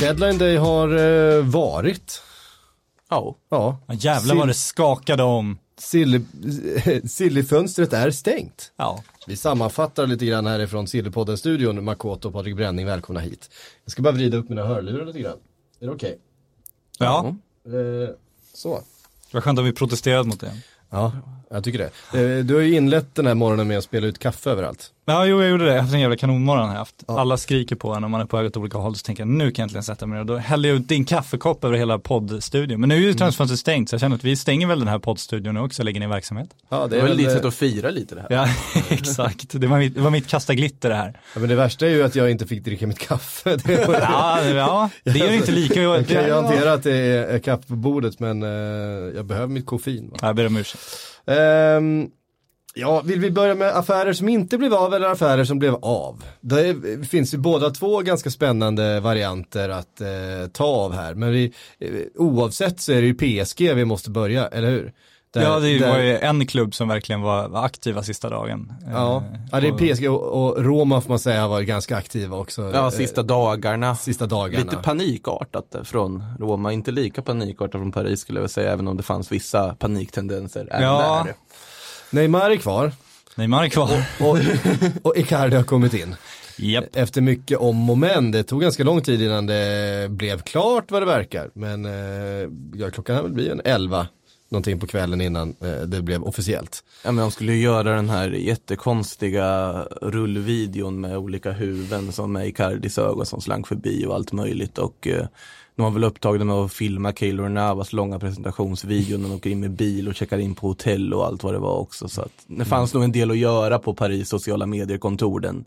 Deadline Day har eh, varit. Ja. Ja. Ja, jävlar vad det skakade om. Silly, Sillyfönstret är stängt. Ja. Vi sammanfattar lite grann härifrån Sillypodden-studion. Makoto och Patrik Bränning, välkomna hit. Jag ska bara vrida upp mina hörlurar lite grann. Är det okej? Ja, Eh, så. det var skönt om vi protesterade mot det. Ja, jag tycker det. Eh, du har ju inlett den här morgonen med att spela ut kaffe överallt. Ja, jo, jag gjorde det. Jag har haft en jävla kanonmorgon har jag haft. Alla skriker på en och man är på väg åt olika håll. Så tänker jag, nu kan jag äntligen sätta mig ner. Då häller jag ut din kaffekopp över hela poddstudion. Men nu är ju transfönstret stängt, så jag känner att vi stänger väl den här poddstudion nu också och lägger ner verksamhet. Ja, Det är väl ditt eh, sätt att fira lite det här. Ja, exakt. Det var mitt, det var mitt kasta glitter det här. ja, men det värsta är ju att jag inte fick dricka mitt kaffe. Det var, Ja, ja det gör inte lika. jag kan ju Ja. hantera att det är kaffe på bordet men eh, jag behöver mitt koffein. Va? Jag ber om ursäkt. Ehm, ja, vill vi börja med affärer som inte blev av eller affärer som blev av? Det finns ju båda två ganska spännande varianter att eh, ta av här. Men vi, eh, oavsett så är det ju PSG vi måste börja, eller hur? Där- ja, det var ju en klubb som verkligen var var aktiva sista dagen. Ja, Eh, ja det är PSG och, och Roma får man säga varit ganska aktiva också. Ja, eh, sista dagarna. sista dagarna. Lite panikartat från Roma, inte lika panikartat från Paris skulle jag säga, även om det fanns vissa paniktendenser Ja. där. Neymar är kvar Neymar är kvar. och, och Icardi har kommit in. Japp. Efter mycket om och men. Det tog ganska lång tid innan det blev klart vad det verkar. Men eh, ja, klockan har väl blivit en 11 någonting på kvällen innan eh, det blev officiellt. Ja men de skulle ju göra den här jättekonstiga rullvideon med olika huvuden som är Icardis ögon som slank förbi och allt möjligt och eh, de var väl upptagna med att filma Keylor Navas långa presentationsvideo när de åker in med bil och checkar in på hotell och allt vad det var också så att det fanns nog en del att göra på Paris sociala medier-kontor den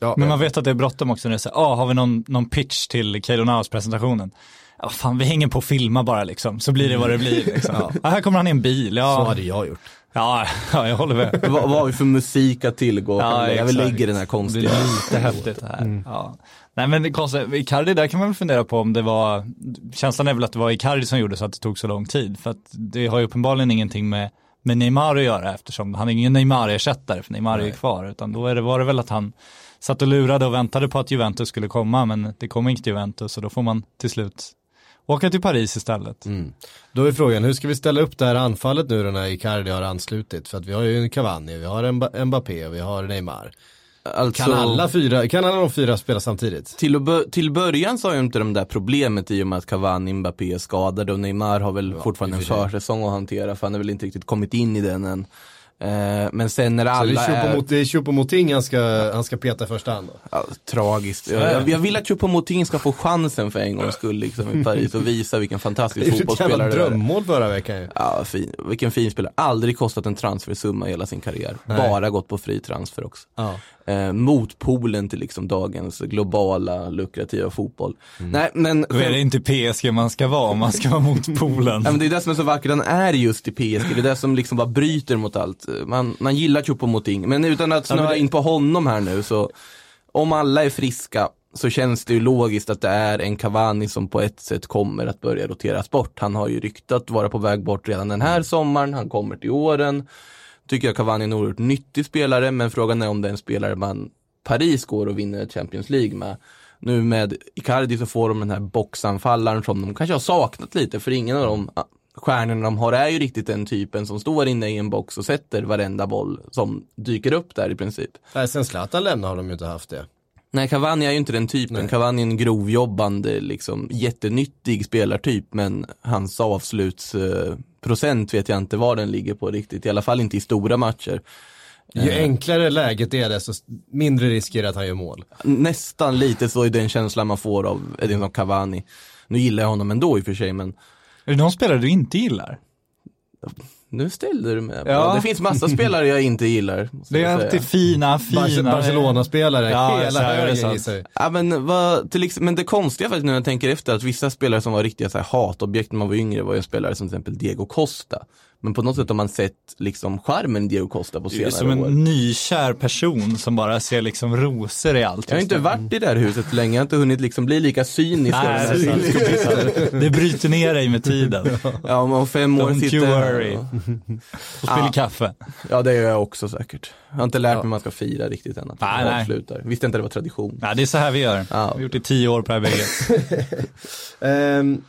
Ja, Men man vet att det är bråttom också när det säger, ah, har vi någon, någon pitch till Keylor Navas presentationen? Ja, fan, vi hänger på och filmar bara liksom, så blir det vad det blir liksom. ja. här kommer han i en bil, Så ja. hade jag gjort. Ja, ja, jag håller med. vad, vad har vi för musik att tillgå? Ja, jag exakt. lägger den här Det konstiga blir lite häftigt det här. Ja. Nej men konstigt, Icardi där kan man väl fundera på om det var, känslan är väl att det var Icardi som gjorde så att det tog så lång tid. För att det har ju uppenbarligen ingenting med, med Neymar att göra eftersom han är ingen Neymar-ersättare för Neymar är ju kvar. Utan då är det, var det väl att han satt och lurade och väntade på att Juventus skulle komma men det kom inte Juventus och då får man till slut åka till Paris istället. Då är frågan, hur ska vi ställa upp det här anfallet nu då när Icardi har anslutit? För att vi har ju en Cavani, vi har en Mba- Mbappé och vi har Neymar. Alltså, Kan alla fyra, kan alla de fyra spela samtidigt? Till, att bö- till början så har ju inte de där problemet i och med att Cavani, Mbappé är skadade och Neymar har väl fortfarande en försäsong att hantera för han har väl inte riktigt kommit in i den än. Eh, men sen när Så det alla är Choupo-Mot- det är Choupo-Moting han ska, han ska peta i första hand då? ja, tragiskt. Jag, jag, jag vill att Choupo-Moting ska få chansen för en gångs skull liksom, i Paris och visa vilken fantastisk Det är fotbollsspelare det är. drömmål förra veckan ju. Ja, fin. Vilken fin spelare. Aldrig kostat en transfersumma i hela sin karriär. Nej. Bara gått på fri transfer också. Ja. Eh, motpolen till liksom dagens globala lukrativa fotboll. Mm. Nej men Då är det inte PSG man ska vara om man ska vara mot polen. Ja, men det är det som är så vackert, han är just i PSG, det är det som liksom bara bryter mot allt. Man, man gillar Choupo-Moting, men utan att snöa det- in på honom här nu så, om alla är friska så känns det ju logiskt att det är en Cavani som på ett sätt kommer att börja roteras bort. Han har ju ryktat vara på väg bort redan den här sommaren, han kommer till åren. Tycker jag Cavani är en oerhört nyttig spelare, men frågan är om det är en spelare man Paris går och vinner Champions League med. Nu med Icardi så får de den här boxanfallaren som de kanske har saknat lite, för ingen av de ah, stjärnorna de har är ju riktigt den typen som står inne i en box och sätter varenda boll som dyker upp där i princip. Nej, sen Zlatan lämnar har de ju inte haft det. Nej, Cavani är ju inte den typen. Nej. Cavani är en grovjobbande, liksom jättenyttig spelartyp, men hans avslutsprocent vet jag inte var den ligger på riktigt, i alla fall inte i stora matcher. Ju enklare läget är desto mindre risk är det att han gör mål. Nästan lite så är den känslan man får av Edinson Cavani. Nu gillar jag honom ändå i och för sig, men det någon spelare du inte gillar? Nu ställde du mig. Ja. Ja. Det finns massa spelare jag inte gillar. Det är alltid fina, fina. Bar- Barcelona-spelare, Ja, hela är högen gissar. Ja, men, vad, till, men det konstiga faktiskt nu när jag tänker efter att vissa spelare som var riktiga så här, hatobjekt när man var yngre var ju spelare som till exempel Diego Costa. Men på något sätt har man sett liksom charmen Diego Costa på Det är senare som år. en nykär person som bara ser liksom rosor i allt. Jag har inte varit i det här huset så länge, jag har inte hunnit liksom bli lika cynisk. Nej, det, är det bryter ner dig med tiden. Ja, om fem år Don't sitter you worry. här Och spiller Ja. kaffe. Ja, det gör jag också säkert. Jag har inte lärt mig hur man ska fira riktigt än. Att Nej, det nej. avslutar. Visste inte det var tradition. Nej, det är så här vi gör. Vi Ja. har gjort det i tio år på det här bägget. Ehm,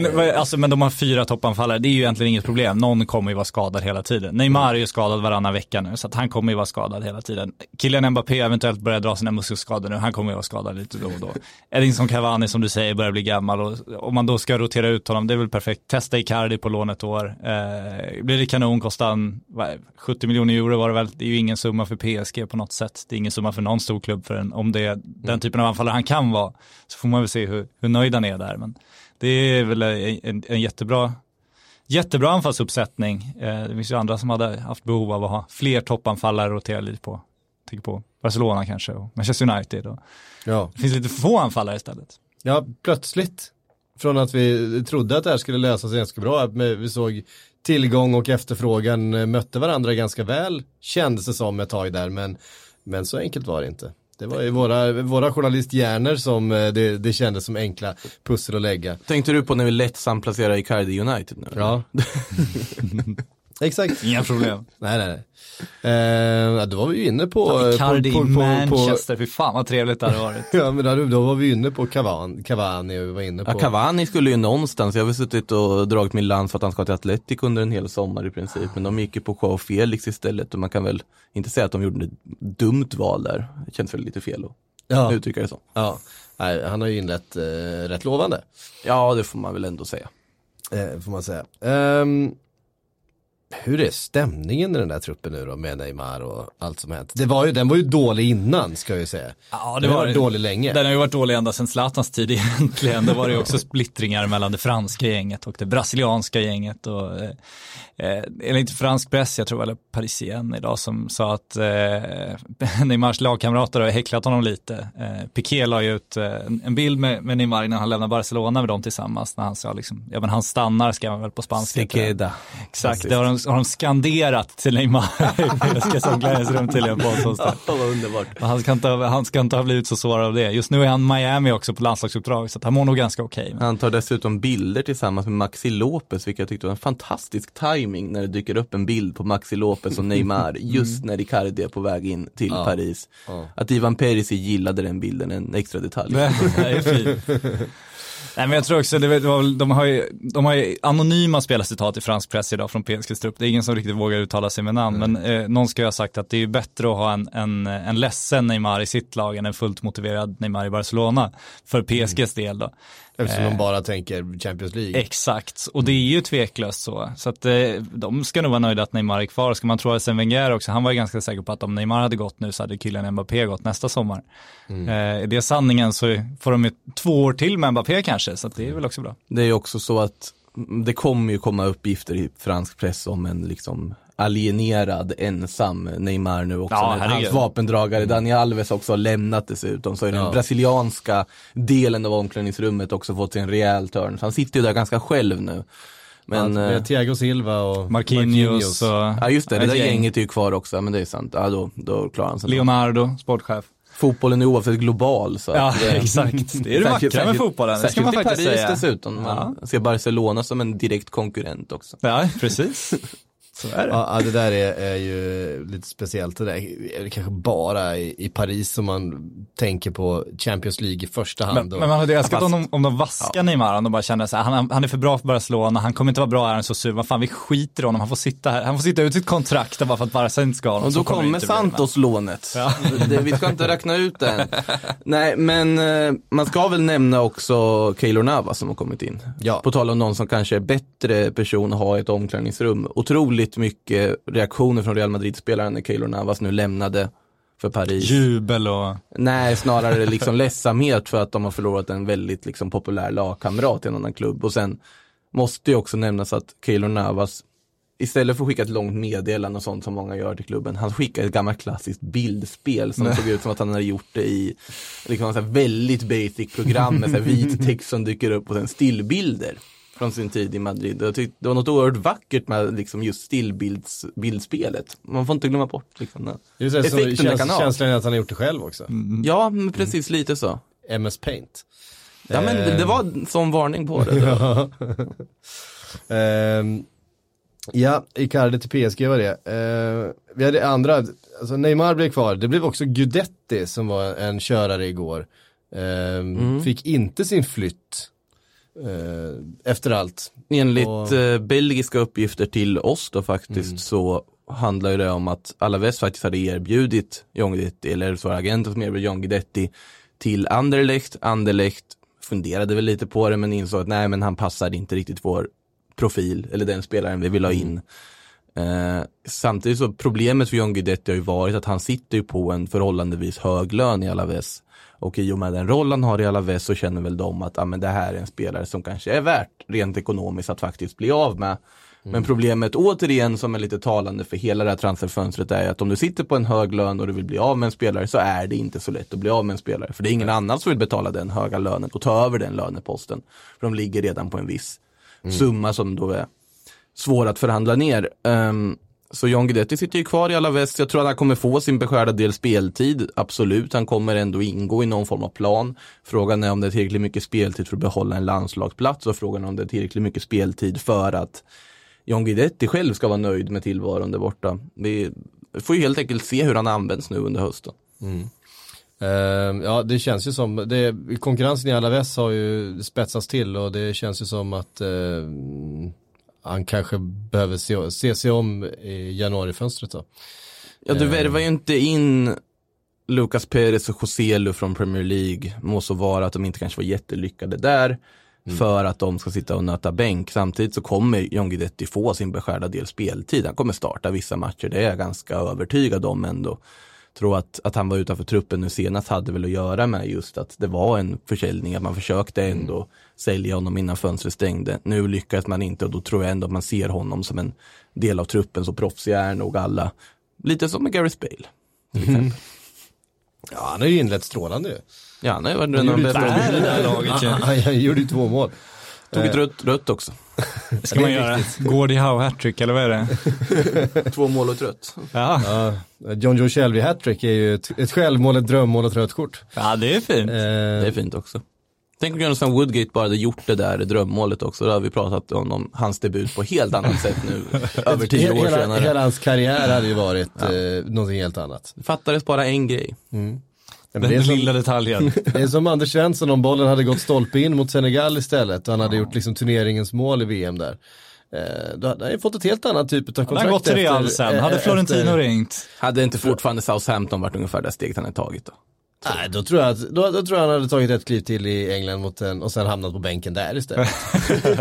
Men, vad- alltså, men de har fyra toppanfallare, det är ju egentligen inget problem. Någon kommer ju vara skadad hela tiden. Neymar är ju skadad varannan vecka nu, så han kommer ju vara skadad hela tiden. Kylian Mbappé eventuellt börjar dra sina muskelskador nu, han kommer ju vara skadad lite då och då. Edinson Cavani som du säger börjar bli gammal och om man då ska rotera ut honom, det är väl perfekt. Testa Icardi på lån ett år. Eh, blir det kanon kostar han, vad, 70 miljoner euro var det väl, det är ju ingen summa för PSG på något sätt. Det är ingen summa för någon stor klubb för en, om det är den typen av anfallare han kan vara. Så får man väl se hur, hur nöjd han är där. Men det är väl en, en, jättebra, jättebra anfallsuppsättning. Eh, det finns ju andra som hade haft behov av att ha fler toppanfallare att rotera lite på. Tänker på Barcelona kanske och Manchester United. Och ja. det finns lite få anfallare istället. ja, plötsligt. Från att vi trodde att det här skulle lösa sig ganska bra. Vi såg tillgång och efterfrågan eh, mötte varandra ganska väl. Kändes det som ett tag där. Men, men så enkelt var det inte. Det var ju våra, våra journalisthjärnor som eh, det, det kändes som enkla pussel att lägga. Tänkte du på när vi lätt samplacerar Icardi United nu? Ja. Exakt. Inga problem. Nej, nej, nej. Eh, då var vi ju inne på... Icardi i på, på, på, på, Manchester, fy fan vad trevligt det hade varit. Ja, men då, då var vi inne på Cavani, Cavani och vi var inne på... Ja, Cavani skulle ju någonstans, jag har väl suttit och dragit min lans för att han ska till Atletic under en hel sommar i princip. Men de gick ju på Joao Felix istället och man kan väl inte säga att de gjorde ett dumt val där. Det känns väl lite fel att ja, uttrycka det så. ja. Nej, han har ju inlett eh, rätt lovande. Ja, det får man väl ändå säga. Eh, får man säga. Ehm, hur är stämningen i den där truppen nu då med Neymar och allt som hänt? Det var ju, den var ju dålig innan ska jag ju säga. Ja, den har varit dålig länge. Den har ju varit dålig ända sedan Zlatans tid egentligen. Det var det ju också splittringar mellan det franska gänget och det brasilianska gänget. Och, eh, enligt fransk press, jag tror eller Parisien idag, som sa att eh, Neymars lagkamrater har häcklat honom lite. Eh, Piqué la ju ut eh, en bild med, med Neymar innan han lämnar Barcelona med dem tillsammans. När han sa liksom, ja men han stannar ska man väl på spanska. Se queda. Exakt, det har de, har de skanderat till Neymar i PSGs omklädningsrum tydligen på onsdag. Ja, vad underbart. Han ska, inte, ha- han ska inte ha blivit så sårad av det. Just nu är han Miami också på landslagsuppdrag, så han mår nog ganska okej. Men- Han tar dessutom bilder tillsammans med Maxi Lopez, vilket jag tyckte var en fantastisk timing när det dyker upp en bild på Maxi Lopez och Neymar just när Icardi är på väg in till Paris. Att Ivan Perisic gillade den bilden, en extra detalj. Det fint. Nej men jag tror också, det var, de, har ju, de har ju anonyma spelarcitat i fransk press idag från PSGs trupp. Det är ingen som riktigt vågar uttala sig med namn, men eh, någon ska ju ha sagt att det är bättre att ha en, en, en ledsen Neymar i sitt lag än en fullt motiverad Neymar i Barcelona. För PSGs del då. Eftersom Eh. de bara tänker Champions League. Exakt, och det är ju tveklöst så. Så att eh, de ska nog vara nöjda att Neymar är kvar. Ska man tro Arsene Wenger också, han var ju ganska säker på att om Neymar hade gått nu så hade Kylian Mbappé gått nästa sommar. Mm. Eh, är det sanningen så får de ju två år till med Mbappé kanske, så det är väl också bra. Det är ju också så att det kommer ju komma uppgifter i fransk press om en liksom alienerad ensam Neymar nu också. Ja. Hans vapendragare Dani Alves också har lämnat dessutom. Så är den brasilianska delen av omklädningsrummet också fått sig en rejäl törn. Så han sitter ju där ganska själv nu. Men, Men, eh, med Thiago Silva och Marquinhos och ja just det, det där gäng. gänget är ju kvar också, men det är sant. Ja då, då klarar han sig. Leonardo, sportchef. Fotbollen är oavsett global så Ja, det- exakt. Det är det Särskilt- vackra med fotbollen, det ska man i faktiskt Paris säga. dessutom. Man ser Barcelona som en direkt konkurrent också. Ja, precis. Så är det. Ja, ja, det där är, är ju lite speciellt. Det är kanske bara i, i Paris som man tänker på Champions League i första hand. Men, och- men man hade älskat om de, om de vaskar Neymar, om de bara känner så här, han, han är för bra för Barcelona, han kommer inte vara bra, är han så sur, vad fan vi skiter i honom, han får sitta här, han får sitta ut sitt kontrakt bara för att Barca inte ska ha honom. Och Så då kommer kommer Santos-lånet. Det- Vi ska inte räkna ut det. Nej, men eh, man ska väl nämna också Keylor Navas som har kommit in. Ja. På tal om någon som kanske är bättre person att ha i ett omklädningsrum. Otroligt mycket reaktioner från Real Madrid-spelaren när Keylor Navas nu lämnade för Paris. Jubel och, Nej, snarare liksom ledsamhet för att de har förlorat en väldigt liksom, populär lagkamrat i en annan klubb. Och sen måste ju också nämnas att Keylor Navas istället för att skicka ett långt meddelande och sånt som många gör till klubben, han skickade ett gammalt klassiskt bildspel som såg ut som att han hade gjort det i liksom så väldigt basic program med så vit text som dyker upp och sen stillbilder från sin tid i Madrid. Jag tyckte det var något oerhört vackert med liksom just stillbildsspelet. Man får inte glömma bort liksom, den Det är så här som effekten det ha. känslan är att han har gjort det själv också. Ja, men precis lite så. MS Paint. Ja men det, det var som varning på det. Ehm, ja, Icardi till PSG var det. Ehm, vi hade andra, alltså Neymar blev kvar. Det blev också Gudetti som var en körare igår. Ehm, Fick inte sin flytt. Eh, efter allt. Enligt Och- eh, belgiska uppgifter till oss då faktiskt så handlar ju det om att Alaves faktiskt hade erbjudit John Guidetti, eller så var det agenten som erbjöd John Guidetti till Anderlecht. Anderlecht funderade väl lite på det men insåg att nej men han passar inte riktigt vår profil eller den spelaren vi vill ha in. Eh, samtidigt så problemet för John Guidetti har ju varit att han sitter ju på en förhållandevis hög lön i Alaves. Och i och med den roll han har i Alaves så känner väl de att ah, men det här är en spelare som kanske är värt rent ekonomiskt att faktiskt bli av med. Men problemet återigen som är lite talande för hela det här transferfönstret är att om du sitter på en hög lön och du vill bli av med en spelare så är det inte så lätt att bli av med en spelare. För det är ingen annan som vill betala den höga lönen och ta över den löneposten. För de ligger redan på en viss summa som då är svår att förhandla ner. Ehm, så John Guidetti sitter ju kvar i Alaves. Jag tror att han kommer få sin beskärda del speltid. Absolut, han kommer ändå ingå i någon form av plan. Frågan är om det är tillräckligt mycket speltid för att behålla en landslagsplats och frågan är om det är tillräckligt mycket speltid för att John Guidetti själv ska vara nöjd med tillvaron där borta. Vi får ju helt enkelt se hur han används nu under hösten. Mm. Ehm, ja, det känns ju som, det, konkurrensen i Alaves har ju spetsats till och det känns ju som att eh, han kanske behöver se, se sig om i januarifönstret då. Ja, du värvar ju inte in Lucas Perez och Joselu från Premier League. Må så vara att de inte kanske var jättelyckade där. För att de ska sitta och nöta bänk. Samtidigt så kommer John Guidetti få sin beskärda del speltid. Han kommer starta vissa matcher, det är jag ganska övertygad om ändå. Tror att, att han var utanför truppen nu senast hade väl att göra med just att det var en försäljning, att man försökte ändå sälja honom innan fönstret stängde. Nu lyckades man inte och då tror jag ändå att man ser honom som en del av truppen, så proffsiga är nog alla. Lite som med Gareth Bale. exempel. Ja, han har ju inlett strålande ju. Ja, han har ju varit en av de bästa. I det här laget. Han, han, han gjorde ju två mål. Tog ett rött, rött också. ska man göra. Gordie Howe hattrick eller vad är det? Två mål och ett rött. Ja, Ja, John Joe Shelby hattrick är ju ett, ett självmål, ett drömmål och ett rött kort. ja det är fint. Eh, Det är fint också. Tänk om Jonathan Woodgate bara hade gjort det där drömmålet också. Då hade vi pratat om, om hans debut på helt annat sätt nu. Över tio år hela, senare. hela hans karriär hade ju varit eh, någonting helt annat. Det fattades bara en grej. Men det, är Den som, lilla detaljen. det är som Anders Svensson om bollen hade gått stolpe in mot Senegal istället och han hade gjort liksom turneringens mål i VM där. Eh, då hade han ju fått ett helt annat typ av kontrakt. Han har gått till Real sen. eh, Hade Florentino efter- ringt. Hade inte fortfarande Southampton varit ungefär det steget han hade tagit då? Nej, då tror, jag att, då, då tror jag han hade tagit ett kliv till i England mot en, och sen hamnat på bänken där istället.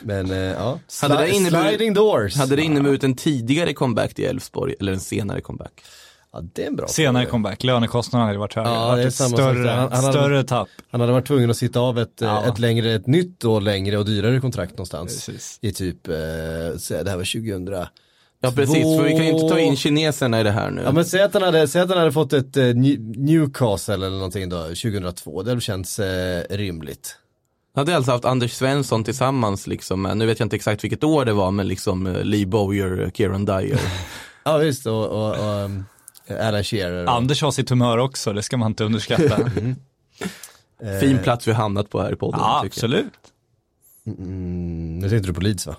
Men eh, ja, Hade det Sli- inneburit- sliding doors. Hade det inneburit en tidigare comeback till Elfsborg eller en senare comeback? Ja, det är en bra Senare fråga. comeback, lönekostnaderna hade varit högre. Ja, varit det är ett samma sak större. Han- han hade- större tapp. Han hade varit tvungen att sitta av ett, eh, Ja. ett, längre, ett nytt och längre och dyrare kontrakt någonstans. Precis. I typ, eh, det här var 2000. Ja precis, för vi kan ju inte ta in kineserna i det här nu. Ja men säg att han hade, säg att han hade fått ett eh, New- Newcastle eller någonting då, 2002. Det hade känts eh, rimligt. hade alltså haft Anders Svensson tillsammans liksom, med- nu vet jag inte exakt vilket år det var, men liksom eh, Lee Bowyer, Kieran Dyer. Ja visst, och, och, och um, Alan Shearer. Anders har sitt humör också, det ska man inte underskatta. eh, Fin plats vi har hamnat på här i podden. ja, absolut. Mm, nu tänkte du på Leeds va?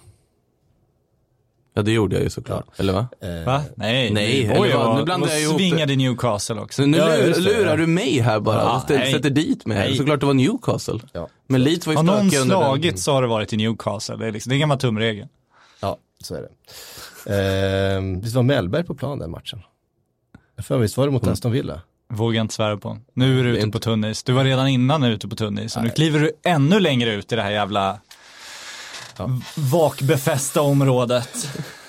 Ja det gjorde jag ju såklart, eller va? Eh, Va? Nej, Nej, Oj, eller vad? Nu blandar jag ihop svingade i Newcastle också. Så nu Ja, lurar ja. du mig här bara Ja, och ställer, nej. sätter dit mig. Nej. Såklart det var Newcastle. Ja. Men Leeds var ju Har någon stökiga under den. slagit så har det varit i Newcastle. Det är, liksom, det är en gammal tumregel. Ja, så är det. Eh, visst var Mellberg på plan den matchen? Jag får visst var det mot Aston Villa? Vågar inte svära på. Nu är du ute på tunnis. Du var redan innan ute på tunnis. Och nu kliver du ännu längre ut i det här jävla vakbefästa området.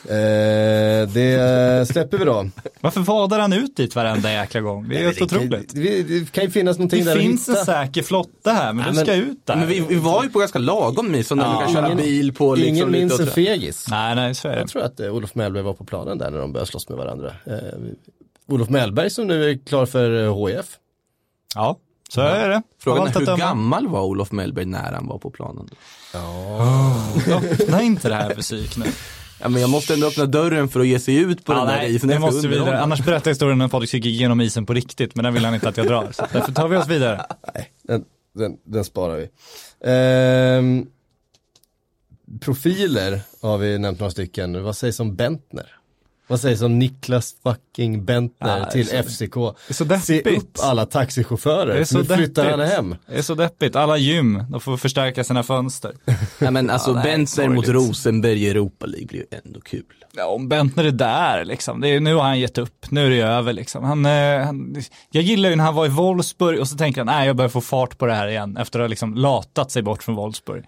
Eh, det släpper vi då. Varför vadar han ut dit varenda jäkla gång? Det är helt det, kan, otroligt. det, det kan ju finnas någonting Det där finns att en säker flotta här, men Ja, du men- ska ut där. Men vi, vi var ju på ganska lagom mys, när du kan köra ingen- bil på liksom Ingen minns en fegis. Nej, nej, så är det. Jag tror att eh, Olof Mellberg var på planen där när de började slåss med varandra. Eh, Olof Mellberg som nu är klar för eh, HIF. Ja, så är det. Frågan är hur döma. gammal var Olof Mellberg när han var på planen? Öppna inte det här för psyk nu. Ja men jag måste ändå öppna dörren för att ge sig ut på Ja, den där nej, isen. det Jag ska måste vi vidare. Annars berättar historien när Patrik gick igenom isen på riktigt, men den vill han inte att jag drar. Så därför tar vi oss vidare. Den, den, den sparar vi. Ehm, profiler har vi nämnt några stycken. Vad sägs om Bentner? Vad sägs om Niklas fucking Bentner Ja, det är till så- FCK? är så Se upp alla taxichaufförer, Det är så nu flyttar han deppigt. hem. Det är så deppigt. Alla gym, de får förstärka sina fönster. Ja, men alltså Ja, Bentner mot. Rosenberg i Europa League blir ju ändå kul. Ja, om Bentner är där liksom. Det är, nu har han gett upp. Nu är det över liksom. Han, eh, han, jag gillar ju när han var i Wolfsburg och så tänker han, nej jag börjar få fart på det här igen efter att ha liksom latat sig bort från Wolfsburg.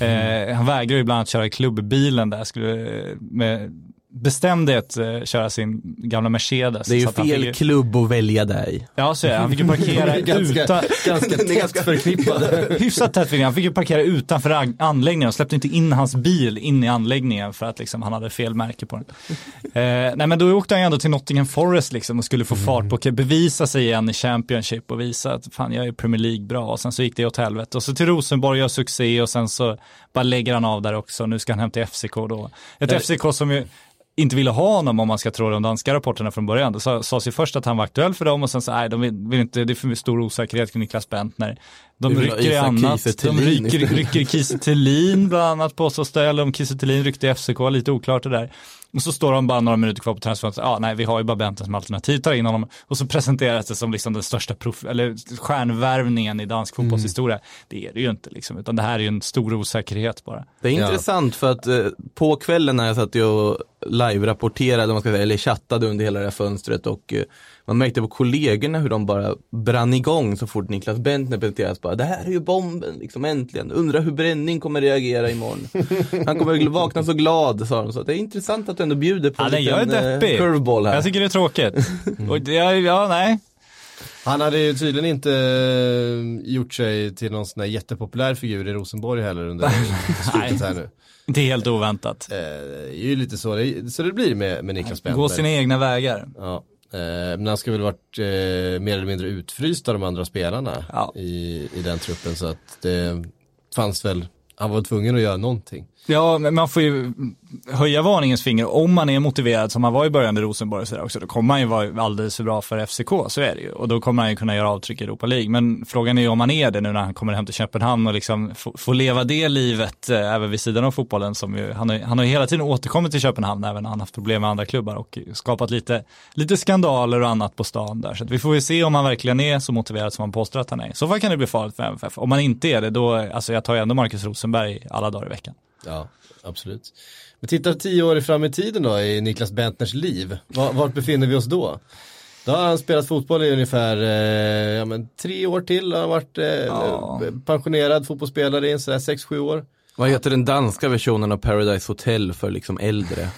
Eh, han vägrar ju ibland att köra klubbbilen där, skulle eh, med bestämdhet eh, köra sin gamla Mercedes. Det är ju att fel klubb att välja i. Ja, så är det. Han fick ju parkera ganska, utan, ganska tätt ganska- förknippade. hyfsat tätt vid Han fick ju parkera utanför an- anläggningen och släppte inte in hans bil in i anläggningen för att liksom, han hade fel märke på den. Eh, nej men då åkte han ju ändå till Nottingham Forest liksom och skulle få fart på, okej, bevisa sig igen i Championship och visa att fan jag är Premier League bra och sen så gick det åt helvete. Och så till Rosenborg gör succé och sen så bara lägger han av där också. Nu ska han hem till FCK då. Ett Eh. FCK som ju inte ville ha honom om man ska tro de danska rapporterna från början. Det sa- sades ju först att han var aktuell för dem och sen så, nej, de vill, inte, det är för stor osäkerhet kring Niklas Bentner. De rycker i annat. De rycker, rycker Kiese bland annat påstås det, eller om Kiese ryckte i FCK, lite oklart det där. Och så står de bara några minuter kvar på transferfönstret, ja nej vi har ju bara Bentner som alternativ, tar in honom och så presenteras det som liksom den största prof, eller stjärnvärvningen i dansk fotbollshistoria. Det är det ju inte liksom, utan det här är ju en stor osäkerhet bara. Det är Ja. intressant för att eh, på kvällen när jag satt och live-rapporterade, eller chattade under hela det här fönstret och eh, man märkte på kollegorna hur de bara brann igång så fort Niklas Bentner presenteras. Bara, det här är ju bomben, liksom äntligen. Undrar hur Bränning kommer reagera imorgon. Han kommer vakna så glad, sa de. Så det är intressant att du ändå bjuder på Ja, en liten, eh, deppig. curveball här. Jag tycker det är tråkigt. Och det, ja, ja, nej. Han hade ju tydligen inte eh, gjort sig till någon sån där jättepopulär figur i Rosenborg heller under slutet här nu. Det är helt oväntat. Eh, det är ju lite så det, så det blir med, med Niklas Bentner. Gå sina egna vägar. Ja, men han ska väl varit eh, mer eller mindre utfryst av de andra spelarna Ja. i, i den truppen så att det fanns väl, han var tvungen att göra någonting. Ja, men man får ju höja varningens finger om man är motiverad som han var i början i Rosenborg och sådär också. Då kommer han ju vara alldeles för bra för FCK, så är det ju. Och då kommer han ju kunna göra avtryck i Europa League. Men frågan är ju om han är det nu när han kommer hem till Köpenhamn och liksom får, leva det livet eh, även vid sidan av fotbollen. Som ju, han, har, han har ju hela tiden återkommit till Köpenhamn även när han haft problem med andra klubbar och skapat lite, lite skandaler och annat på stan där. Så att vi får ju se om han verkligen är så motiverad som han påstår att han är. Så fall kan det bli farligt för MFF. Om han inte är det, då, alltså jag tar ju ändå Marcus Rosenberg alla dagar i veckan. Ja, absolut. Men titta tio år fram i tiden då i Niklas Bentners liv. Var, vart befinner vi oss då? Då har han spelat fotboll i ungefär eh, ja, men tre år till. Han har varit eh, Ja. pensionerad fotbollsspelare i en sådär sex, sju år. Vad heter den danska versionen av Paradise Hotel för liksom äldre?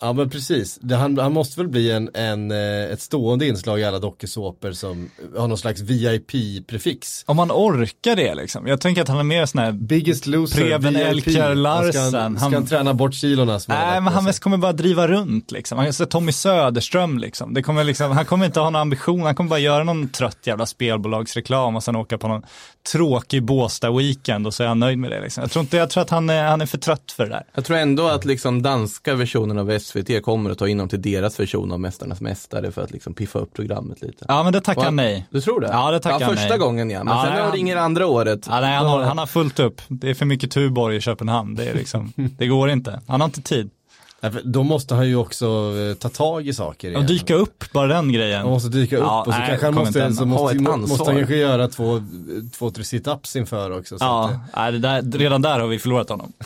Ja men precis, det, han, han måste väl bli en, en, eh, ett stående inslag i alla dokusåpor som har någon slags VIP-prefix. Om man orkar det liksom. Jag tänker att han är mer sån här Biggest loser, Preben. Elkjær Larsen. Ska han, ska Han- han träna bort kilorna Nej, men han kommer bara driva runt liksom. Han är Tommy Söderström liksom. Det kommer liksom. Han kommer inte ha någon ambition, han kommer bara göra någon trött jävla spelbolagsreklam och sen åka på någon tråkig Båstad-weekend och så är han nöjd med det liksom. Jag tror inte, jag tror att han är, han är för trött för det där. Jag tror ändå att liksom danska versionen av SVT kommer att ta in dem till deras version av Mästarnas Mästare för att liksom piffa upp programmet lite. Ja, men det tackar han nej. Du tror det? Ja, det tackar ja, första nej. gången ja, men Ja, sen har han- det ingen andra året. Ja, nej, han, har, han har fullt upp. Det är för mycket Tuborg i Köpenhamn. Det är liksom, det går inte. Han har inte tid. Då måste han ju också eh, ta tag i saker igen. Och dyka upp, bara den grejen. Han måste dyka upp Ja, och så nej, kanske han måste, så måste, måste han kanske göra två, två tre sit-ups inför också. Så att, Ja, nej, det där, redan där har vi förlorat honom.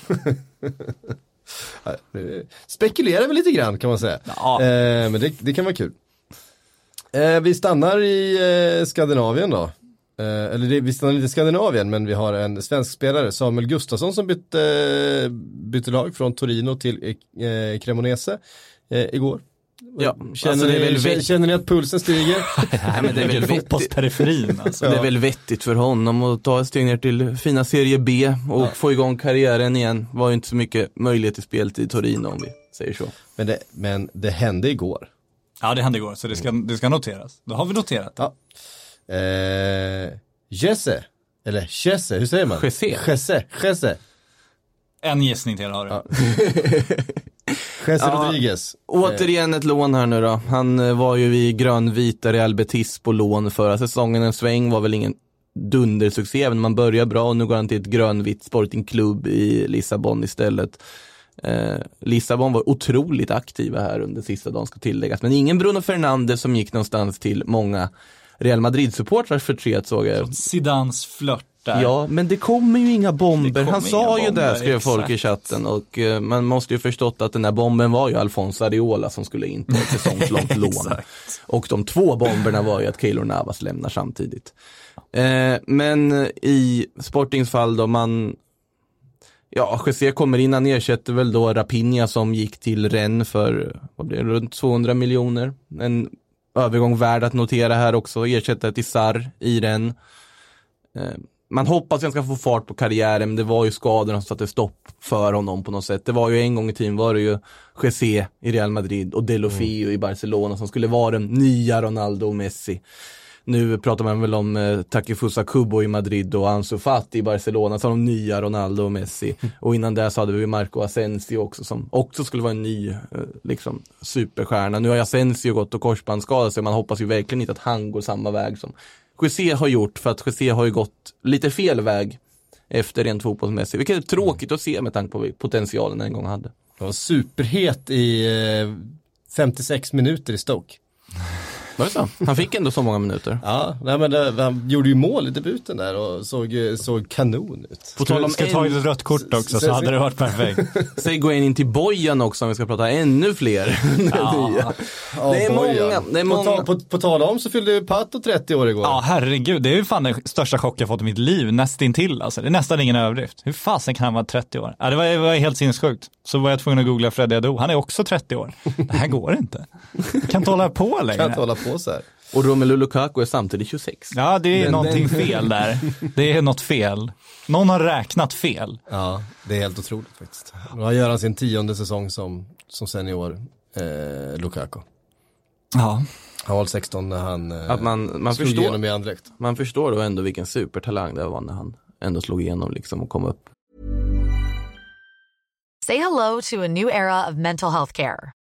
spekulerar väl lite grann kan man säga. Ja. Eh, men det, det kan vara kul. Eh, vi stannar i eh, Skandinavien då. Eh, eller det, vi stannar lite i Skandinavien men vi har en svensk spelare, Samuel Gustafsson som bytte, bytte lag från Torino till eh, Cremonese eh, igår. Ja, Känner, alltså det är ni, väl känner, vett- känner ni att pulsen stiger? Nej, men det är väl vettigt. Fotbollsperiferin alltså. Det är väl vettigt för honom att ta ett steg ner till fina serie B och få igång karriären igen. Var ju inte så mycket möjlighet till speltid i Torino om vi säger så. men, det, men det hände igår. Ja, det hände igår, så det ska, det ska noteras. Då har vi noterat. Ja. Eh, Jesse, eller Jesse, hur säger man? Jesse. Jesse, Jesse. En gissning till har du. Ja. Jesse Ja. Rodriguez. Återigen ett lån här nu då. Han eh, var ju i grönvita Real Betis på lån förra säsongen. En sväng var väl ingen dundersuccé, även om man börjar bra och nu går han till ett grönvitt Sporting Club i Lissabon istället. Eh, Lissabon var otroligt aktiva här under sista dagen ska tilläggas, men ingen Bruno Fernandes som gick någonstans till många Real Madrid-supportrars förtret såg jag. Zidans flört där. Ja, men det kommer ju inga bomber. Han sa ju bomber, det, skrev folk i exakt. chatten. Och eh, man måste ju förstått att den där bomben var ju Alfonso Areola som skulle in på ett säsongslångt lån. Exakt. Och de två bomberna var ju att Keylor Navas lämnar samtidigt. Eh, men i Sportings fall då, man Ja, José kommer in, han ersätter väl då Rapinha som gick till Rennes för, vad blir det, runt 200 miljoner. En övergång värd att notera här också, ersättare till Sarr i Rennes. Man hoppas att han ska få fart på karriären, men det var ju skadorna som satte stopp för honom på något sätt. Det var ju en gång i tiden var det ju José i Real Madrid och Delofeu i Barcelona som skulle vara den nya Ronaldo och Messi. Nu pratar man väl om eh, Takifusa Kubo i Madrid och Ansu Fati i Barcelona som de nya Ronaldo och Messi. Och innan det så hade vi Marco Asensio också som också skulle vara en ny eh, liksom, superstjärna. Nu har Asensio gått och korsbandsskadat sig, man hoppas ju verkligen inte att han går samma väg som José har gjort, för att José har ju gått lite fel väg efter rent fotbollsmässigt, vilket är tråkigt att se med tanke på potentialen han en gång hade. Han var superhet i eh, 56 minuter i Stoke. Var det så? Han fick ändå så många minuter. Ja, nej men det, han gjorde ju mål i debuten där och såg, eh, såg kanon ut. På tal om Ska ta en- ett rött kort också S- så hade det varit perfekt. Säg gå in till Bojan också om vi ska prata ännu fler. Ja. Ja, Det är många, det är På, många. ta, på, på tal om så fyllde Pato 30 år igår. Ja, herregud. Det är ju fan den största chock jag fått i mitt liv, nästintill alltså. Det är nästan ingen överdrift. Hur fasen kan han vara 30 år? Ja, det var, det var helt sinnessjukt. Så var jag tvungen att googla Freddy Adu. Han är också 30 år. Det här går inte. Jag kan inte hålla på kan längre. inte hålla på här. Och Romelu Lukaku är samtidigt 26. Ja, det är Men någonting den- fel där. Det är något fel. Någon har räknat fel. Ja, det är helt otroligt faktiskt. Nu gör han sin tionde säsong som, som senior, eh, Lukaku. Ja. Han var 16 när han eh, Att man, man, slog igenom förstår, i Anderlecht. man förstår då ändå vilken supertalang det var när han ändå slog igenom liksom och kom upp. Say hello to a new era of mental health care.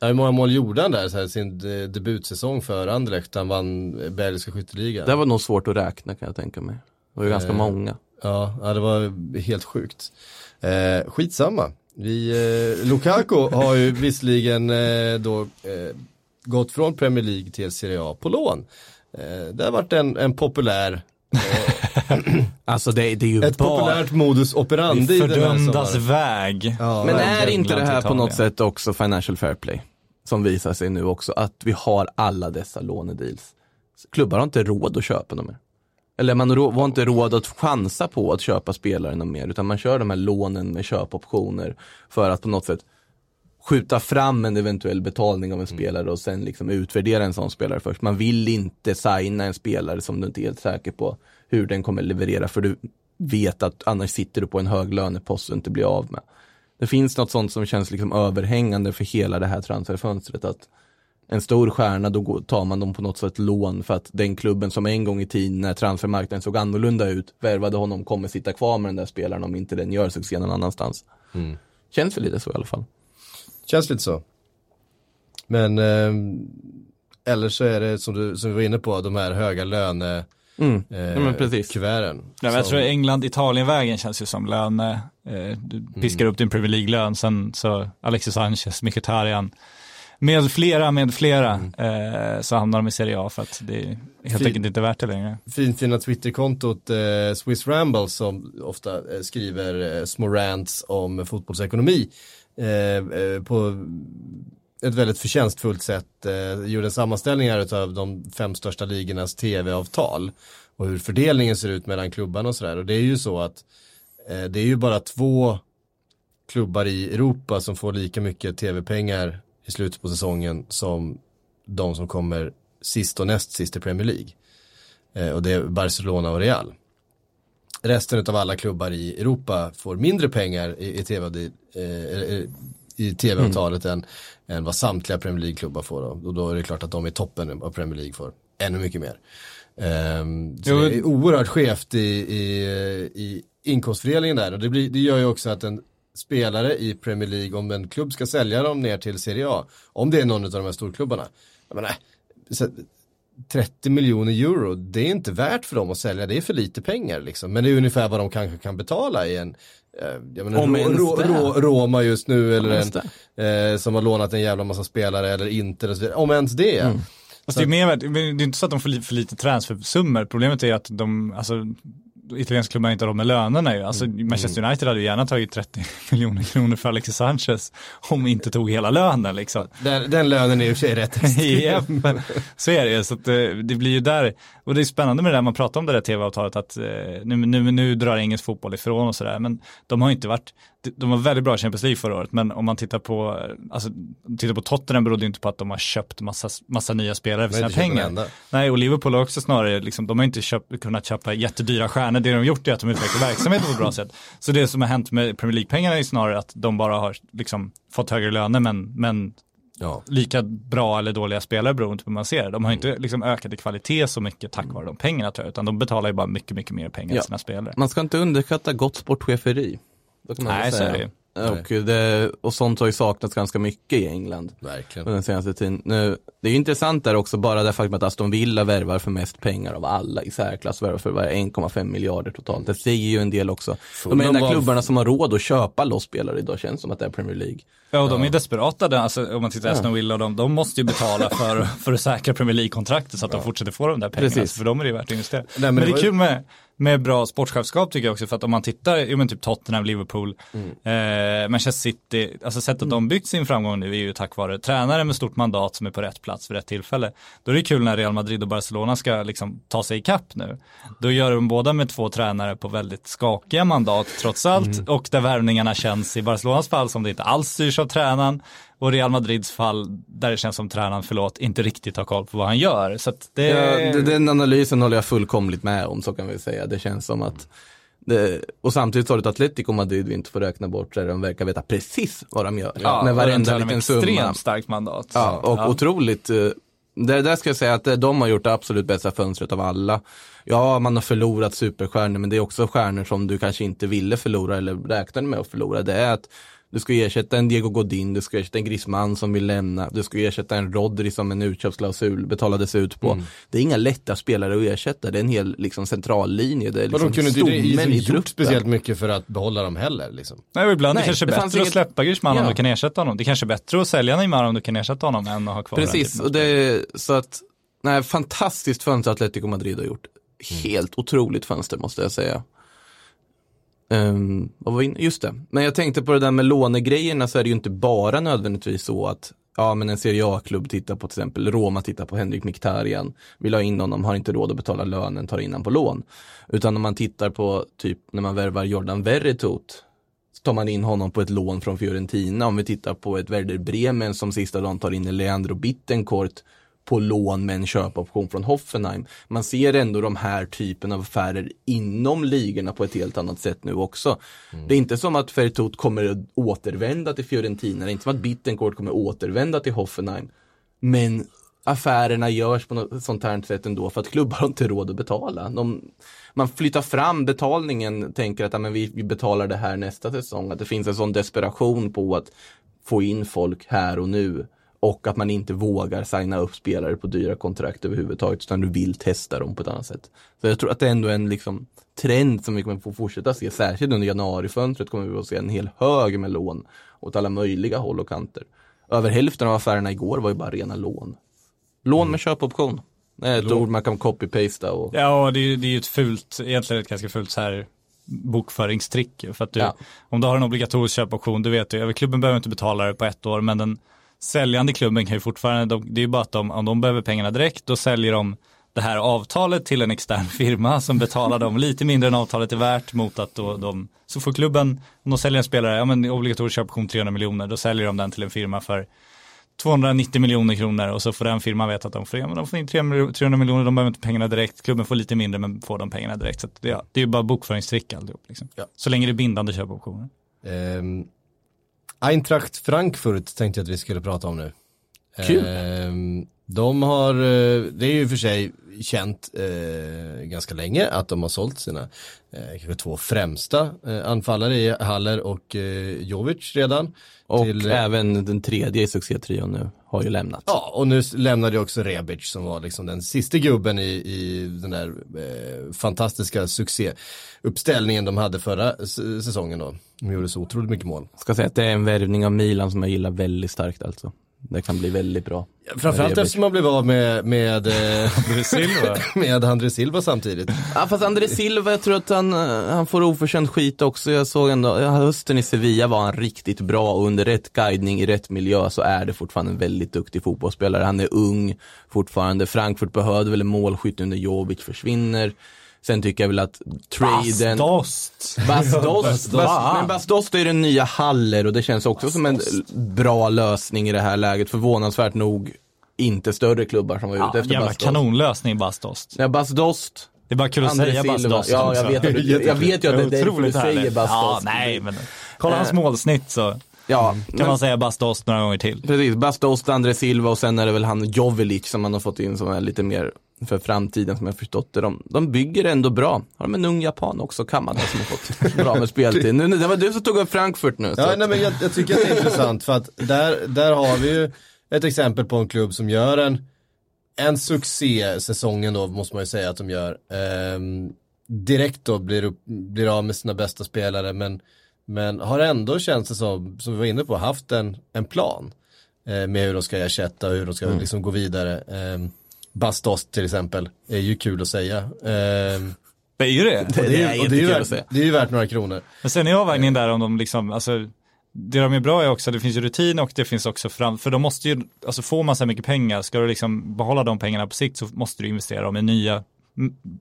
Ja, Hur många mål gjorde han där, så här, sin de- debutsäsong för Anderlecht? Han vann eh, belgiska skytteligan. Det var nog svårt att räkna kan jag tänka mig. Det var ju ganska Eh, många. Ja, ja, det var helt sjukt. Eh, skitsamma. Vi, eh, Lukaku har ju visserligen eh, då eh, gått från Premier League till Serie A på lån. Eh, det har varit en, en populär, Alltså det, det är ju ett bara... populärt modus operandi Fördömdas väg. Ja, Men är inte det här på något sätt också financial fair play? Som visar sig nu också, att vi har alla dessa lånedeals. Klubbar har inte råd att köpa dem mer. Eller man har inte råd att chansa på att köpa spelare någon mer, utan man kör de här lånen med köpoptioner för att på något sätt skjuta fram en eventuell betalning av en spelare och sen liksom utvärdera en sån spelare först. Man vill inte signa en spelare som du inte är helt säker på hur den kommer leverera, för du vet att annars sitter du på en hög lönepost och inte blir av med. Det finns något sånt som känns liksom överhängande för hela det här transferfönstret att en stor stjärna, då tar man dem på något sätt lån för att den klubben som en gång i tiden när transfermarknaden såg annorlunda ut, värvade honom, kommer sitta kvar med den där spelaren om inte den gör succé någon annanstans. Känns väl lite så i alla fall. Känns lite så. Men ehm, eller så är det som du, som vi var inne på, de här höga löne Mm. eh, Ja, men precis. kuverten. Nej, men jag tror England-Italien-vägen känns ju som löne. Eh, du piskar upp din Premier League-lön, sen så Alexis Sanchez, Mkhitaryan, med flera, med flera, eh, så hamnar de i Serie A för att det är helt Fin- enkelt inte värt det längre. finfina Twitterkontot eh, Swiss Ramble som ofta eh, skriver eh, små rants om fotbollsekonomi eh, eh, på ett väldigt förtjänstfullt sätt. Eh, gjorde en sammanställning här av de fem största ligornas tv-avtal och hur fördelningen ser ut mellan klubbarna och sådär. Och det är ju så att eh, det är ju bara två klubbar i Europa som får lika mycket tv-pengar i slutet på säsongen som de som kommer sist och näst sist i Premier League. Eh, och det är Barcelona och Real. Resten av alla klubbar i Europa får mindre pengar i, i TV eh, eh, i tv-avtalet än, än vad samtliga Premier League-klubbar får. Då. Och då är det klart att de i toppen av Premier League får ännu mycket mer. Ehm, så Jo, det är oerhört skevt i, i, i inkomstfördelningen där. Och det, blir, det gör ju också att en spelare i Premier League, om en klubb ska sälja dem ner till Serie A, om det är någon av de här storklubbarna, jag menar, så, 30 miljoner euro, det är inte värt för dem att sälja, det är för lite pengar liksom. Men det är ungefär vad de kanske kan betala i en, menar, Om ens Ro-. Ro- Roma just nu eller en, eh, som har lånat en jävla massa spelare eller inte, om ens det. Mm. Fast det är, mer, det är inte så att de får för lite transfersummor, problemet är att de, alltså italienska klubbar inte har råd med lönerna ju. Alltså Manchester United hade ju gärna tagit 30 miljoner kronor för Alexis Sanchez om vi inte tog hela lönen liksom. Den, den lönen är i och för sig rätt Japp, så är det ju. Så att, eh, det blir ju där, och det är spännande med det där man pratar om det där tv-avtalet att eh, nu, nu, nu drar engelsk fotboll ifrån och sådär, men de har ju inte varit, de- var väldigt bra i Champions League förra året, men om man tittar på, alltså, tittar på Tottenham berodde inte på att de har köpt massa, massa nya spelare för sina pengar. Nej, och Liverpool har också snarare, liksom, de har inte köpt, kunnat köpa jättedyra stjärnor, det de har gjort är att de utvecklar verksamheten på ett bra sätt. Så det som har hänt med Premier League-pengarna är snarare att de bara har liksom, fått högre löner, men, men Ja. lika bra eller dåliga spelare beroende på hur man ser. De har inte liksom ökat i kvalitet så mycket tack vare de pengarna tror jag, utan de betalar ju bara mycket, mycket mer pengar Ja. till sina spelare. Man ska inte underskatta gott sportcheferi. Det kan man Nej, väl så säga. är det ju. Och, det, och sånt har ju saknats ganska mycket i England. Verkligen. Den senaste tiden. Nu, det är ju intressant där också, bara det faktum att Aston Villa värvar för mest pengar av alla i särklass, värvar för bara 1,5 miljarder totalt. Det säger ju en del också. De Fulham enda var- klubbarna som har råd att köpa loss spelare idag känns som att det är Premier League. Ja, och de är desperata, där, alltså, om man tittar på Aston Villa och de, de måste ju betala för, för att säkra Premier League-kontraktet så att de fortsätter få de där pengarna. Precis. För dem är det värt att investera. men men, det det var är ju- kul med, med bra sportchefskap tycker jag också, för att om man tittar, jo men typ Tottenham, Liverpool, eh, Manchester City, alltså sättet de byggt sin framgång nu är ju tack vare tränare med stort mandat som är på rätt plats vid rätt tillfälle. Då är det kul när Real Madrid och Barcelona ska liksom ta sig ikapp nu. Då gör de båda med två tränare på väldigt skakiga mandat trots allt och där värvningarna känns i Barcelonas fall som det inte alls styrs av tränaren och Real Madrids fall där det känns som tränaren, förlåt, inte riktigt har koll på vad han gör. Så att det, Ja, den analysen håller jag fullkomligt med om, så kan vi säga. Det känns som att det, och samtidigt har du ett Atletico Madrid vi inte får räkna bort, där de verkar veta precis vad de gör. ja, med varenda liten summa. extremt starkt mandat. Ja, och otroligt. eh, Det där ska jag säga att eh, de har gjort det absolut bästa fönstret av alla. Ja, man har förlorat superstjärnor, men det är också stjärnor som du kanske inte ville förlora eller räknade med att förlora. Det är att du ska ersätta en Diego Godin, du ska ersätta en Griezmann som vill lämna, du ska ersätta en Rodri som en utköpsklausul betalades ut på. Det är inga lätta spelare att ersätta, det är en hel liksom, centrallinje. Det är liksom de kunde inte i gjort truppen. speciellt mycket för att behålla dem heller liksom. Nej, ibland Nej, det kanske det bättre inget- att släppa Griezmann om Ja. du kan ersätta honom. Det kanske är bättre att sälja Neymar om du kan ersätta honom än att ha kvar Precis, och det är så att, nej, fantastiskt fönster Atletico Madrid har gjort. Helt otroligt fönster måste jag säga. Um, vad var in? Just det, men jag tänkte på det där med lånegrejerna så är det ju inte bara nödvändigtvis så att Ja men en Serie A-klubb tittar på till exempel Roma tittar på Henrik Mkhitaryan, vill ha in honom, har inte råd att betala lönen, tar in honom på lån. Utan om man tittar på typ när man värvar Jordan Verretot så tar man in honom på ett lån från Fiorentina. Om vi tittar på ett Werder Bremen som sista dagen tar in Leandro Bittencourt på lån med en köpoption från Hoffenheim. Man ser ändå de här typen av affärer inom ligorna på ett helt annat sätt nu också. Det är inte som att Fertot kommer att återvända till Fiorentina, det är inte som att Bittencourt kommer att återvända till Hoffenheim. Men affärerna görs på något sånt här sätt ändå för att klubbar har inte råd att betala. De, man flyttar fram betalningen, tänker att ja, men vi, vi betalar det här nästa säsong. Att det finns en sån desperation på att få in folk här och nu. Och att man inte vågar signa upp spelare på dyra kontrakt överhuvudtaget utan du vill testa dem på ett annat sätt. Så jag tror att det är ändå en liksom, trend som vi kommer få fortsätta se, särskilt under januarifönstret kommer vi att se en hel hög med lån åt alla möjliga håll och kanter. Över hälften av affärerna igår var ju bara rena lån. Lån med köpoption. Det är ett ord man kan copy-pasta och Ja, det är ju det är ju ett fult, egentligen ett ganska fult så här bokföringstrick. För att du, Ja. om du har en obligatorisk köpoption, du vet ju, klubben behöver inte betala det på ett år, men den säljande klubben kan ju fortfarande, de, det är ju bara att de, om de behöver pengarna direkt, då säljer de det här avtalet till en extern firma som betalar dem lite mindre än avtalet är värt mot att då de, så får klubben, om de säljer en spelare, ja men obligatorisk köpoption 300 miljoner, då säljer de den till en firma för 290 miljoner kronor och så får den firman veta att de får, ja, men de får in 300 miljoner, de behöver inte pengarna direkt, klubben får lite mindre men får de pengarna direkt. Så att, ja, det är ju bara bokföringstrick alltihop. Liksom. Ja. Så länge det är bindande köpoptioner. Ehm, Eintracht Frankfurt tänkte jag att vi skulle prata om nu. Kul. Ehm, de har, eh, det är ju för sig känt eh, ganska länge att de har sålt sina eh, kanske två främsta eh, anfallare i Haller och eh, Jovic redan. Och till, även den tredje i succétrion nu har ju lämnat. Ja, och nu lämnade ju också Rebic som var liksom den sista gubben i, i den där eh, fantastiska succéuppställningen de hade förra säsongen då. De gjorde så otroligt mycket mål. Ska säga att det är en värvning av Milan som jag gillar väldigt starkt alltså. Det kan bli väldigt bra. Framförallt eftersom man blev av med, med, eh, Silva. med André Silva samtidigt. Ja fast André Silva, jag tror att han, eh, han får oförtjänt skit också. Jag såg ändå, hösten i Sevilla var han riktigt bra och under rätt guidning i rätt miljö så är det fortfarande en väldigt duktig fotbollsspelare. Han är ung fortfarande. Frankfurt behövde väl en målskytt nu när Jovic försvinner. Sen tycker jag väl att traden... Dost. Bas Dost, Bas, men Bas Dost är den nya Haller och det känns också som en bra lösning i det här läget. Förvånansvärt nog inte större klubbar som var ute Ja, efter jävla Bas Dost. kanonlösning Bastost. Ja, Bas Dost, Det är bara kul att André säga Silva. Bastost. Ja, jag vet, att du, jag vet ju att det är därför du säger Bas Ja, nej, men kolla hans målsnitt så Ja, kan men, man säga Bastost några gånger till. precis. Bas Dost, André Silva och sen är det väl han Jovelic som man har fått in som är lite mer för framtiden som jag förstått det. De, de bygger ändå bra. Har de en ung japan också, Kamada, som har fått bra med speltid. Nu, det var du som tog upp Frankfurt nu. Ja, att- nej, men jag, jag tycker att det är intressant för att där, där har vi ju ett exempel på en klubb som gör en, en succé säsongen då måste man ju säga att de gör. Ehm, direkt då blir, upp, blir av med sina bästa spelare men, men har ändå känns det som, som vi var inne på, haft en, en plan eh, med hur de ska ersätta och hur de ska liksom gå vidare. Um, Bastos till exempel är ju kul att säga. Ehm, Det är ju det. det, är, ju- det, är värt, säga. det är ju värt några kronor. Men sen är avvägningen där om de liksom, alltså det de är bra är också, det finns ju rutin och det finns också fram, för de måste ju, alltså får man så här mycket pengar, ska du liksom behålla de pengarna på sikt så måste du investera dem i nya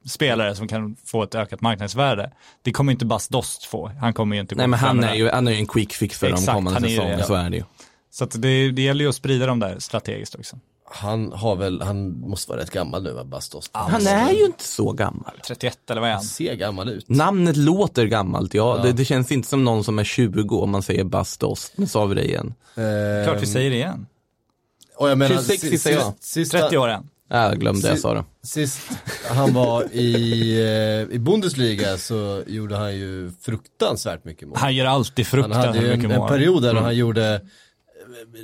spelare som kan få ett ökat marknadsvärde. Det kommer inte Bas Dost få, han kommer ju inte gå Nej men han är ju, han är ju en quick fix för Exakt, de kommande han är ju det, säsongerna, så är det ju. Så att det, det gäller ju att sprida dem där strategiskt också. Han har väl, han måste vara rätt gammal nu va, Bastos? Han är ju inte så gammal. 31 eller vad är han? Han ser gammal ut. Namnet låter gammalt, ja. Det, det känns inte som någon som är 20 om man säger Bastos. Nu sa vi det igen. Klart vi säger det igen. Och jag menar, 26 sist- säger jag. Sista, 30 år än. Ja, Jag glömde jag sa det. Sist han var i, eh, i Bundesliga så gjorde han ju fruktansvärt mycket mål. Han gör alltid Han hade fruktansvärt ju en, mycket en mål. period där Mm. han gjorde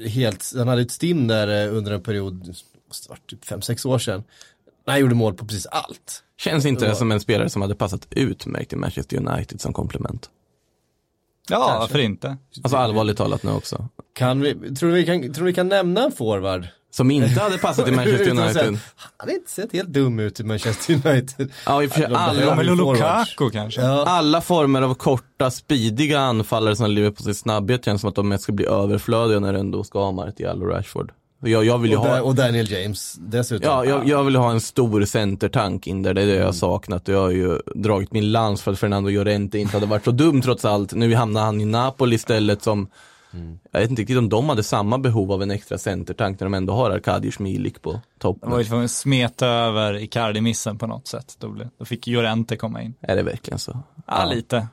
helt, han hade ett stim där eh, under en period, måste varit typ 5-6 år sedan. När han gjorde mål på precis allt. Känns inte det som en spelare som hade passat utmärkt i Manchester United som komplement? Ja, varför inte? Alltså allvarligt talat nu också. Kan vi, tror du vi kan, tror du vi kan nämna en forward? Som inte hade passat i Manchester United. Han hade inte sett helt dum ut i Manchester United. Ja, i för alla, forwards. Lukaku kanske? Ja. alla former av korta, speediga anfallare som lever på sin snabbhet känns som att de mest ska bli överflödiga när det ändå ska ha Martial och Rashford. Jag, jag vill ju Och, ha... och Daniel James dessutom. Ja, jag, jag vill ha en stor centertank in där, det är det jag har saknat. Jag har ju dragit min lans för att Fernando Llorente inte hade varit så dum trots allt. Nu hamnar han i Napoli istället som Jag vet inte riktigt om de hade samma behov av en extra centertank när de ändå har Arkadiusz Milik på topp. De var ju tvungna att smeta över Icardi-missen på något sätt. Då, blev, då fick Llorente komma in. Är det verkligen så? Ja, lite.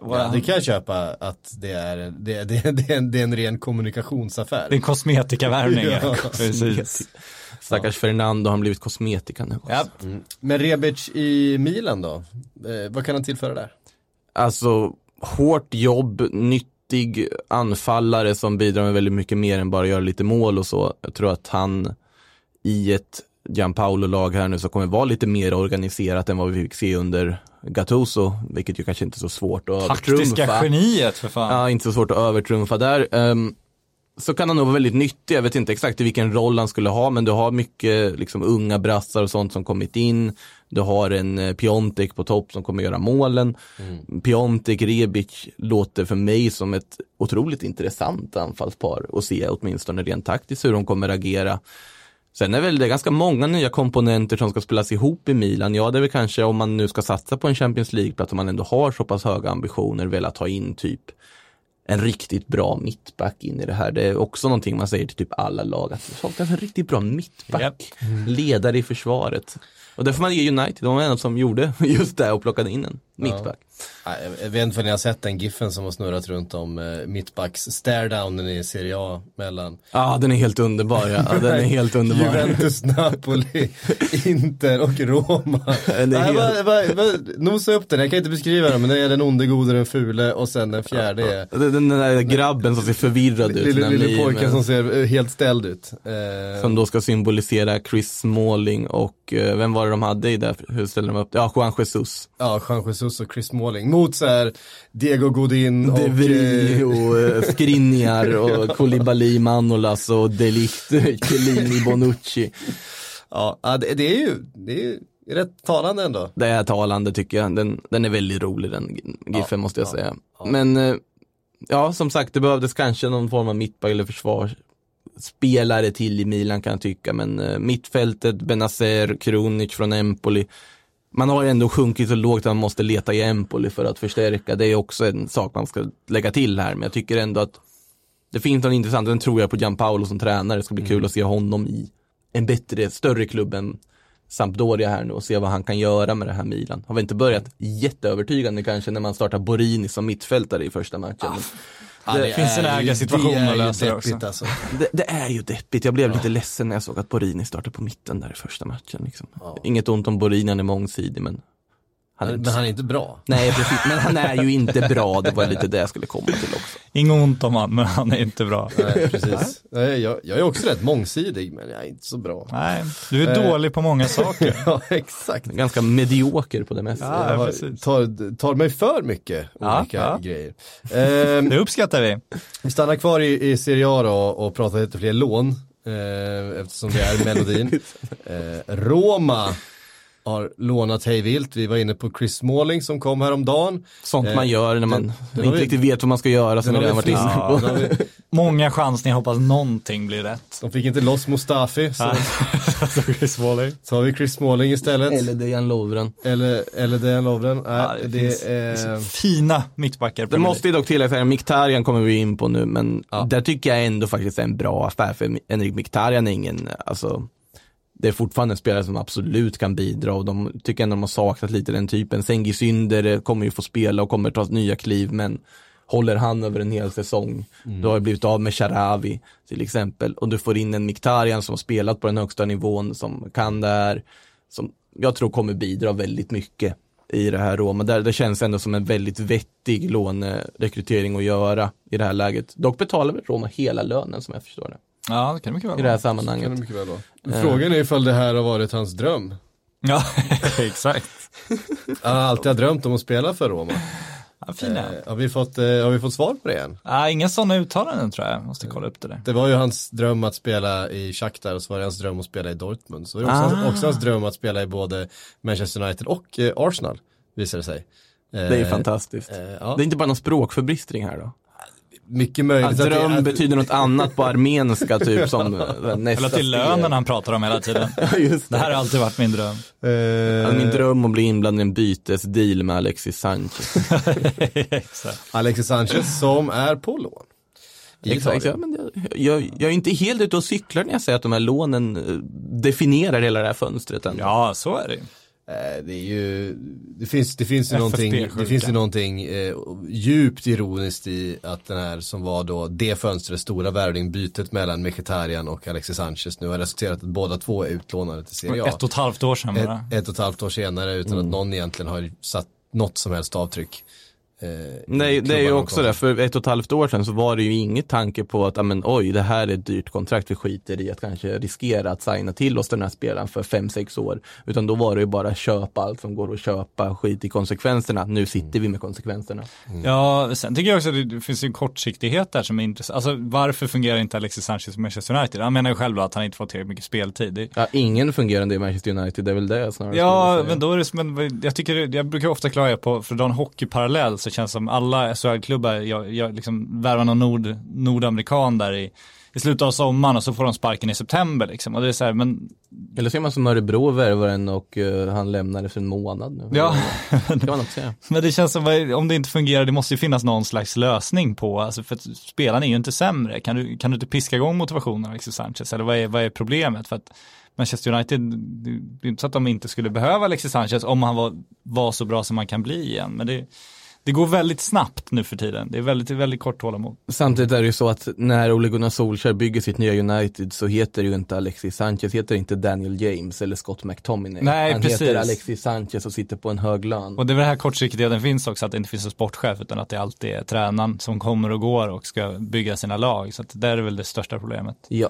Ja, det kan jag köpa att det är, det, det, det, är en, det är en ren kommunikationsaffär. Det är en kosmetikavärvning. Ja. ja. Precis. Stackars Fernando har blivit kosmetika nu. Ja. Men Rebic i Milan då? Eh, vad kan han tillföra där? Alltså, hårt jobb, nyttig anfallare som bidrar med väldigt mycket mer än bara göra lite mål och så. Jag tror att han i ett Gianpaolo-lag här nu så kommer vara lite mer organiserat än vad vi fick se under Gattuso, vilket ju kanske inte är så svårt att Taktiska övertrumfa. geniet för fan. Ja, inte så svårt att övertrumfa där. Ehm, så kan han nog vara väldigt nyttig. Jag vet inte exakt i vilken roll han skulle ha, men du har mycket liksom, unga brassar och sånt som kommit in. Du har en eh, Piontek på topp som kommer göra målen. Piontek, Rebic låter för mig som ett otroligt intressant anfallspar att se åtminstone rent taktiskt hur de kommer agera. Sen är väl det ganska många nya komponenter som ska spelas ihop i Milan. Ja, det är väl kanske om man nu ska satsa på en Champions League-plats, om man ändå har så pass höga ambitioner, velat ta in typ en riktigt bra mittback in i det här. Det är också någonting man säger till typ alla lag, att det saknas en riktigt bra mittback. Japp. Ledare i försvaret. Och det får man ge United, de var en som gjorde just det och plockade in en mittback. Nej, Jag vet inte om ni har sett den giffen som har snurrat runt om eh, mittbacks staredownen i Serie A mellan Ja, den är helt underbar. Ja. Ja, den är helt underbar. Juventus, Napoli, Inter och Roma. Den är Nej, helt- va, va, va, nosa upp den, jag kan inte beskriva den men det är den onde, gode, den fule och sen den fjärde är Den, den där grabben som ser förvirrad ut. lille, lille pojken men- som ser eh, helt ställd ut. Eh, Som då ska symbolisera Chris Smalling och eh, vem var det de hade i det? Hur ställde de upp det? Ja, Juan Jesus. Ja, Juan Jesus och Chris Smalling mot så här Diego Godin och... De Vries eh, och eh, Skriniar och Koulibaly, Manolas och Delict, Chiellini, Bonucci. Ja, det, det är ju, det är ju rätt talande ändå. Det är talande tycker jag. Den, den är väldigt rolig den giffen Ja, måste jag ja, säga. ja. Men eh, ja, som sagt, det behövdes kanske någon form av mittback eller försvarsspelare till i Milan kan jag tycka. Men eh, mittfältet, Benazer, Krunic från Empoli. Man har ju ändå sjunkit så lågt att man måste leta i Empoli för att förstärka. Det är också en sak man ska lägga till här. Men jag tycker ändå att det finns något intressant. Den tror jag på Gianpaolo som tränare. Det ska bli kul att se honom i en bättre, större klubb än Sampdoria här nu och se vad han kan göra med det här Milan. Har väl inte börjat jätteövertygande kanske när man startar Borini som mittfältare i första matchen. Men det finns en ägarsituation det att lösa deppigt också. Alltså. Det, det är ju deppigt. Jag blev lite ledsen när jag såg att Borini startade på mitten där i första matchen. Liksom. Inget ont om Borini, han är mångsidig men han Men, han är inte bra. Nej precis, men han är ju inte bra. Det var lite det jag skulle komma till också. Inget ont om han, men han är inte bra. Nej, precis. Nej, jag, jag är också rätt mångsidig men jag är inte så bra. Nej, du är Eh. dålig på många saker. Ja, exakt. Ganska medioker på det mesta. Ja, Jag har- tar, tar mig för mycket Ja, olika ja. grejer. Ehm, Det uppskattar vi. vi stannar kvar i, i Serie A då och pratar lite fler lån. Eh, eftersom det är melodin. Eh, Roma har lånat hej vilt. Vi var inne på Chris Smalling som kom häromdagen. Sånt Eh, man gör när man den- inte vi- riktigt vet vad man ska göra som vi Den har redan varit inne på. vi- Många chansningar, hoppas någonting blir rätt. De fick inte loss Mustafi, så, Alltså, Chris Smalling. så har vi Chris Smalling istället. Eller Dejan Lovren. Eller, eller Dejan Lovren. Nej, Ja, det det, finns- är... Fina mittbackar. Det måste ju dock tilläggas Miktarian kommer vi in på nu, men Ja. där tycker jag ändå faktiskt är en bra affär, för Henrik Miktarian är ingen, alltså, det är fortfarande en spelare som absolut kan bidra och de tycker ändå de har saknat lite den typen. Sengi Synder eh, kommer ju få spela och kommer ta nya kliv, men håller han över en hel säsong. Du har blivit av med Sharawi till exempel och du får in en Miktarian som har spelat på den högsta nivån, som kan det här, som jag tror kommer bidra väldigt mycket i det här Roma. Där det känns ändå som en väldigt vettig lånerekrytering att göra i det här läget. Dock betalar väl Roma hela lönen som jag förstår det. Ja, det kan det mycket väl I det här vara. Kan det sammanhanget. mycket väl vara. Frågan är ifall det här har varit hans dröm. Ja, exakt. Han har alltid drömt om att spela för Roma. Ja, fina. Eh, har, vi fått, eh, har vi fått svar på det än? Ja, inga sådana uttalanden tror jag. Måste kolla upp det där. Det var ju hans dröm att spela i Shakhtar och så var det hans dröm att spela i Dortmund. Så var det också, Ah. också hans dröm att spela i både Manchester United och eh, Arsenal, visade det sig. Det är Eh, fantastiskt. eh, ja. Det är inte bara någon språkförbistring här då? Mycket möjligt Att att det- dröm att- betyder något annat på armeniska typ som nästa Eller till lönen han pratar om hela tiden. Just Det här har alltid varit min dröm. Eh, Min dröm att bli inblandad i en bytesdeal med Alexis Sanchez. Alexis Sanchez som är på lån. Exakt, ja, men jag, jag, jag är inte helt ute och cyklar när jag säger att de här lånen eh, definierar hela det här fönstret. Ändå. Ja, så är det Eh, Det är ju, det finns, det finns ju någonting, det finns ju någonting eh, djupt ironiskt i att den här som var då det fönstrets stora värvning, bytet mellan Mkhitaryan och Alexis Sanchez nu har resulterat att båda två är utlånade till Serie A. Ett och ett halvt år sedan bara. ett, ett och ett halvt år senare utan att någon egentligen har satt något som helst avtryck. Eh, Nej, det är ju också de det. För ett och ett halvt år sedan så var det ju inget tanke på att, ja, men, oj, det här är ett dyrt kontrakt, vi skiter i att kanske riskera att signa till oss den här spelaren för fem sex år. Utan då var det ju bara köpa allt som går att köpa, skit i konsekvenserna. Nu sitter vi med konsekvenserna. Ja, sen tycker jag också att det finns en kortsiktighet där som är intressant. Alltså varför fungerar inte Alexis Sanchez i Manchester United? Han menar ju själv att han inte fått tillräckligt mycket speltid. Det, Ja, ingen fungerande i Manchester United, det är väl det snarare Ja, men då är det, men jag tycker, jag brukar ofta klaga på, för att dra en hockeyparallell så känns som alla SHL-klubbar, jag, jag liksom värvar någon nord, nordamerikan där i, i slutet av sommaren och så får de sparken i september liksom. Och det är så här, men Eller så är man som Örebro värvar en och eh, han lämnar efter en månad nu. Ja. Det man också säga. Men det känns som, om det inte fungerar, det måste ju finnas någon slags lösning på, alltså för att spelarna är ju inte sämre. Kan du, kan du inte piska igång motivationen av Alexis Sanchez? Eller vad är, vad är problemet? För att Manchester United, det är inte så att de inte skulle behöva Alexis Sanchez om han var, var så bra som man kan bli igen. Men det, det går väldigt snabbt nu för tiden. Det är väldigt, väldigt kort tålamod. Samtidigt är det ju så att när Ole Gunnar Solskjaer bygger sitt nya United så heter det ju inte Alexis Sanchez, heter inte Daniel James eller Scott McTominay. Nej, Han precis. heter Alexis Sanchez och sitter på en hög lön. Och det är väl det här kortsiktigheten finns också, att det inte finns en sportchef utan att det alltid är tränaren som kommer och går och ska bygga sina lag. Så att det är väl det största problemet. Ja.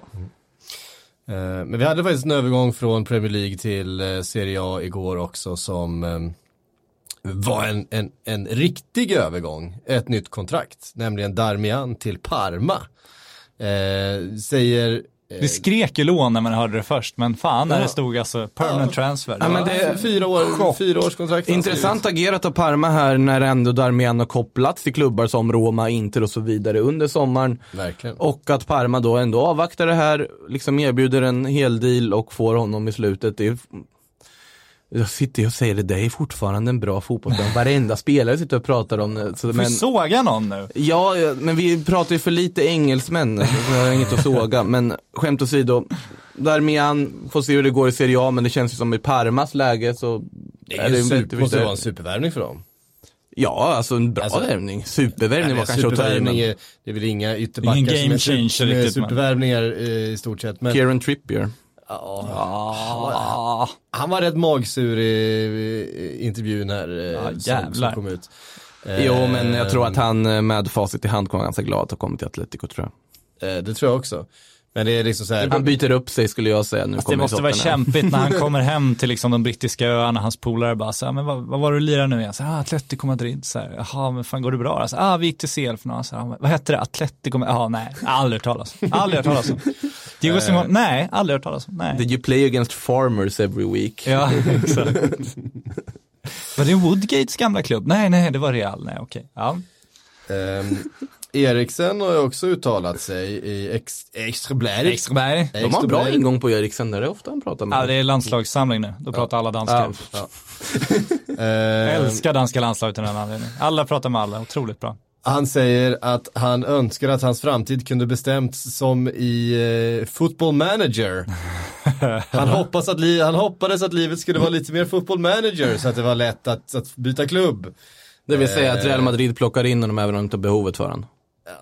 Eh, Men vi hade faktiskt en övergång från Premier League till eh, Serie A igår också som eh, var en, en, en riktig övergång, ett nytt kontrakt, nämligen Darmian till Parma. Eh, säger Det skrek ju lån när man hörde det först, men fan när Ja. det stod alltså permanent transfer. Ja, men det- är fyra, år, fyra års kontrakt. Intressant agerat av Parma här när ändå Darmian har kopplats till klubbar som Roma, Inter och så vidare under sommaren. Verkligen. Och att Parma då ändå avvaktar det här, liksom erbjuder en hel deal och får honom i slutet. Det är, jag sitter ju och säger det, det är fortfarande en bra fotbollsplan. Varenda spelare sitter och pratar om det. Så, men... såga någon nu. ja, men vi pratar ju för lite engelsmän, jag har inget att såga. Men skämt åsido, Darmian får se hur det går i Serie A, men det känns ju som i Parmas läge så Det, är det viktig det måste vara en supervärvning för dem. Ja, alltså en bra Alltså- värvning. Supervärvning var Nej, kanske att ta i, men är, det är väl inga ytterbackar Ingen game som är, changer som är supervärvningar eh, i stort sett. Men, Kieran Trippier. Ja, Ah, han var rätt magsur i, i intervjun här eh, Ja, som, som kom ut. Jo, men jag tror Eh, att han eh, med facit i hand kommer ganska glad att ha kommit till Atletico tror jag. Eh, Det tror jag också. Men det är liksom så här. Han byter upp sig skulle jag säga nu Fast det måste vara kämpigt när han kommer hem till liksom de brittiska öarna, hans polare bara så här, men vad, vad var det du lirade nu igen? Så här, ah, Atletico Madrid, så här, jaha, men fan går det bra? Så här, ah, vi gick till CL för några, så här, vad hette det? Atletico, jaha, nej, aldrig hört talas om. Aldrig hört talas om. Diego Simon, nej, aldrig hört talas om, nej. Did you play against farmers every week? Ja, exakt. Var det Woodgates gamla klubb? Nej, nej, det var Real, nej, okej. Ja. Ehm, Eriksen har ju också uttalat sig i ex. Ekströmberg. De har en bra ingång på Eriksen, det är ofta han pratar med. Ja, det är landslagssamling nu. Då pratar alla danska. Ja. Ja. Jag älskar danska landslaget av den anledningen. Alla pratar med alla, otroligt bra. Han säger att han önskar att hans framtid kunde bestämts som i eh, football manager. Han, hoppas att li- han hoppades att livet skulle vara lite mer football manager så att det var lätt att, att byta klubb. Det vill säga Eh. att Real Madrid plockar in honom även om de inte har behovet för honom.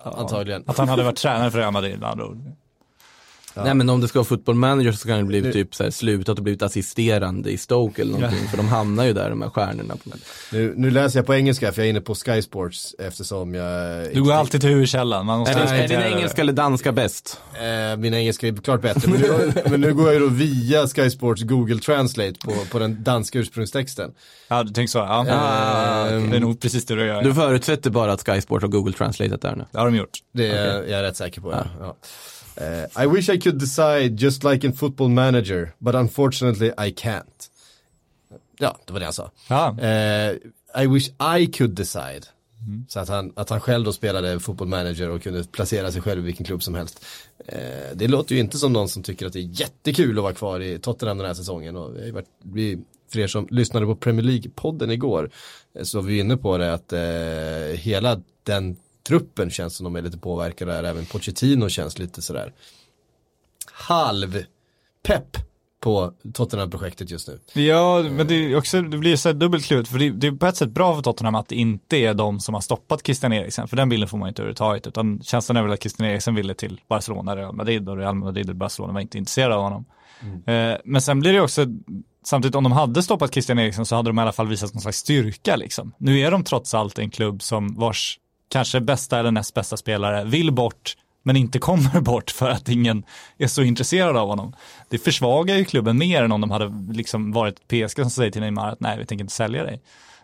Antagligen. Att han hade varit tränare för Real Madrid med andra ord. Nej men om det ska vara football manager så kan det bli typ så här, slutat och blivit assisterande i Stoke eller någonting. För de hamnar ju där de här stjärnorna. Nu, nu läser jag på engelska för jag är inne på Sky Sports eftersom jag... Du går alltid till huvudkällan. Man måste Är, det, är din engelska eller danska bäst? Eh, min engelska är klart bättre, men nu, men nu går jag ju då via Sky Sports Google Translate på, på den danska ursprungstexten. Ja, du tänker så. Ja. Ah, okej. Det är nog precis det du gör. Du Ja. förutsätter bara att Sky Sport har Google Translateat där nu? Det har de gjort. Det är jag är rätt säker på. Ja. Eh, I wish I could decide just like in football manager, but unfortunately I can't. Ja, det var det han sa. Ja. Eh, I wish I could decide. Så att han, att han själv då spelade football manager och kunde placera sig själv i vilken klubb som helst. Eh, det låter ju inte som någon som tycker att det är jättekul att vara kvar i Tottenham den här säsongen. Och vi, har varit, vi, för er som lyssnade på Premier League-podden igår eh, så var vi inne på det att eh, hela den truppen känns som de är lite påverkade där, även Pochettino känns lite sådär halv pepp på Tottenham-projektet just nu. Ja, men det, är också, det blir så dubbelt klurigt, för det, det är på ett sätt bra för Tottenham att det inte är de som har stoppat Christian Eriksen, för den bilden får man inte överhuvudtaget, utan känslan är väl att Christian Eriksen ville till Barcelona, Real Madrid och Real Madrid och Barcelona var inte intresserade av honom. Eh, men sen blir det också, samtidigt om de hade stoppat Christian Eriksen så hade de i alla fall visat någon slags styrka liksom. Nu är de trots allt en klubb som vars kanske bästa eller näst bästa spelare vill bort men inte kommer bort för att ingen är så intresserad av honom. Det försvagar ju klubben mer än om de hade liksom varit PSG som säger till Neymar att nej, vi tänker inte sälja dig.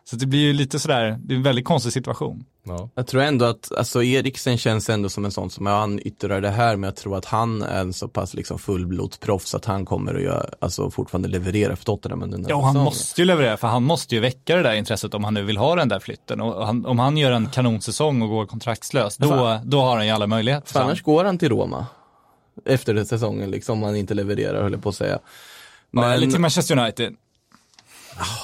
Så det blir ju lite sådär, det är en väldigt konstig situation. Ja. Jag tror ändå att, alltså Eriksen känns ändå som en sån som, ja, han yttrar det här, men jag tror att han är en så pass liksom fullblodsproffs att han kommer att göra, alltså fortfarande leverera för Tottenham under den här Ja, han måste ju leverera, för han måste ju väcka det där intresset om han nu vill ha den där flytten. Och han, om han gör en kanonsäsong och går kontraktslös, då, då har han ju alla möjligheter. För annars går han till Roma. Efter den säsongen, liksom, om han inte levererar, höll jag på att säga. Men, Men eller till Manchester United.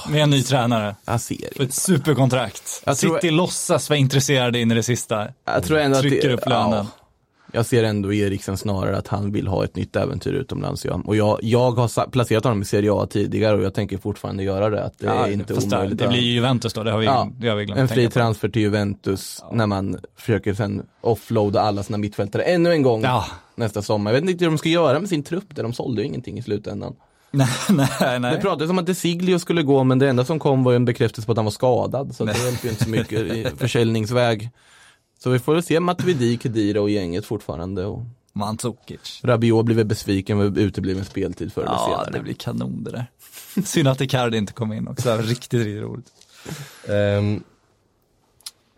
Med en ny tränare. jag ser För ett superkontrakt. Jag tror- City låtsas vara intresserade in i det sista. Jag tror ändå Trycker upp lönen. Ja, jag ser ändå Eriksen snarare att han vill ha ett nytt äventyr utomlands. Ja. Och jag, jag har sa- placerat honom i Serie A tidigare och jag tänker fortfarande göra det. Att det är inte fast omöjligt. det blir ju Juventus då, det har vi, Ja, det har vi glömt en fri tänka på. transfer till Juventus när man försöker sen offloada alla sina mittfältare ännu en gång Ja. nästa sommar. Jag vet inte hur de ska göra med sin trupp där, de sålde ju ingenting i slutändan. Nej, nej, Det nej. pratades om att Desiglio skulle gå men det enda som kom var en bekräftelse på att han var skadad så det hjälper ju inte så mycket i försäljningsväg. Så vi får väl se Matuidi, Kedira och gänget fortfarande. Och Mandzukic. Rabiot blir väl besviken med utebliven speltid förr eller Ja, senare. det blir kanon det där. Synd att Icardi inte kom in också, riktigt, riktigt roligt. Ehm,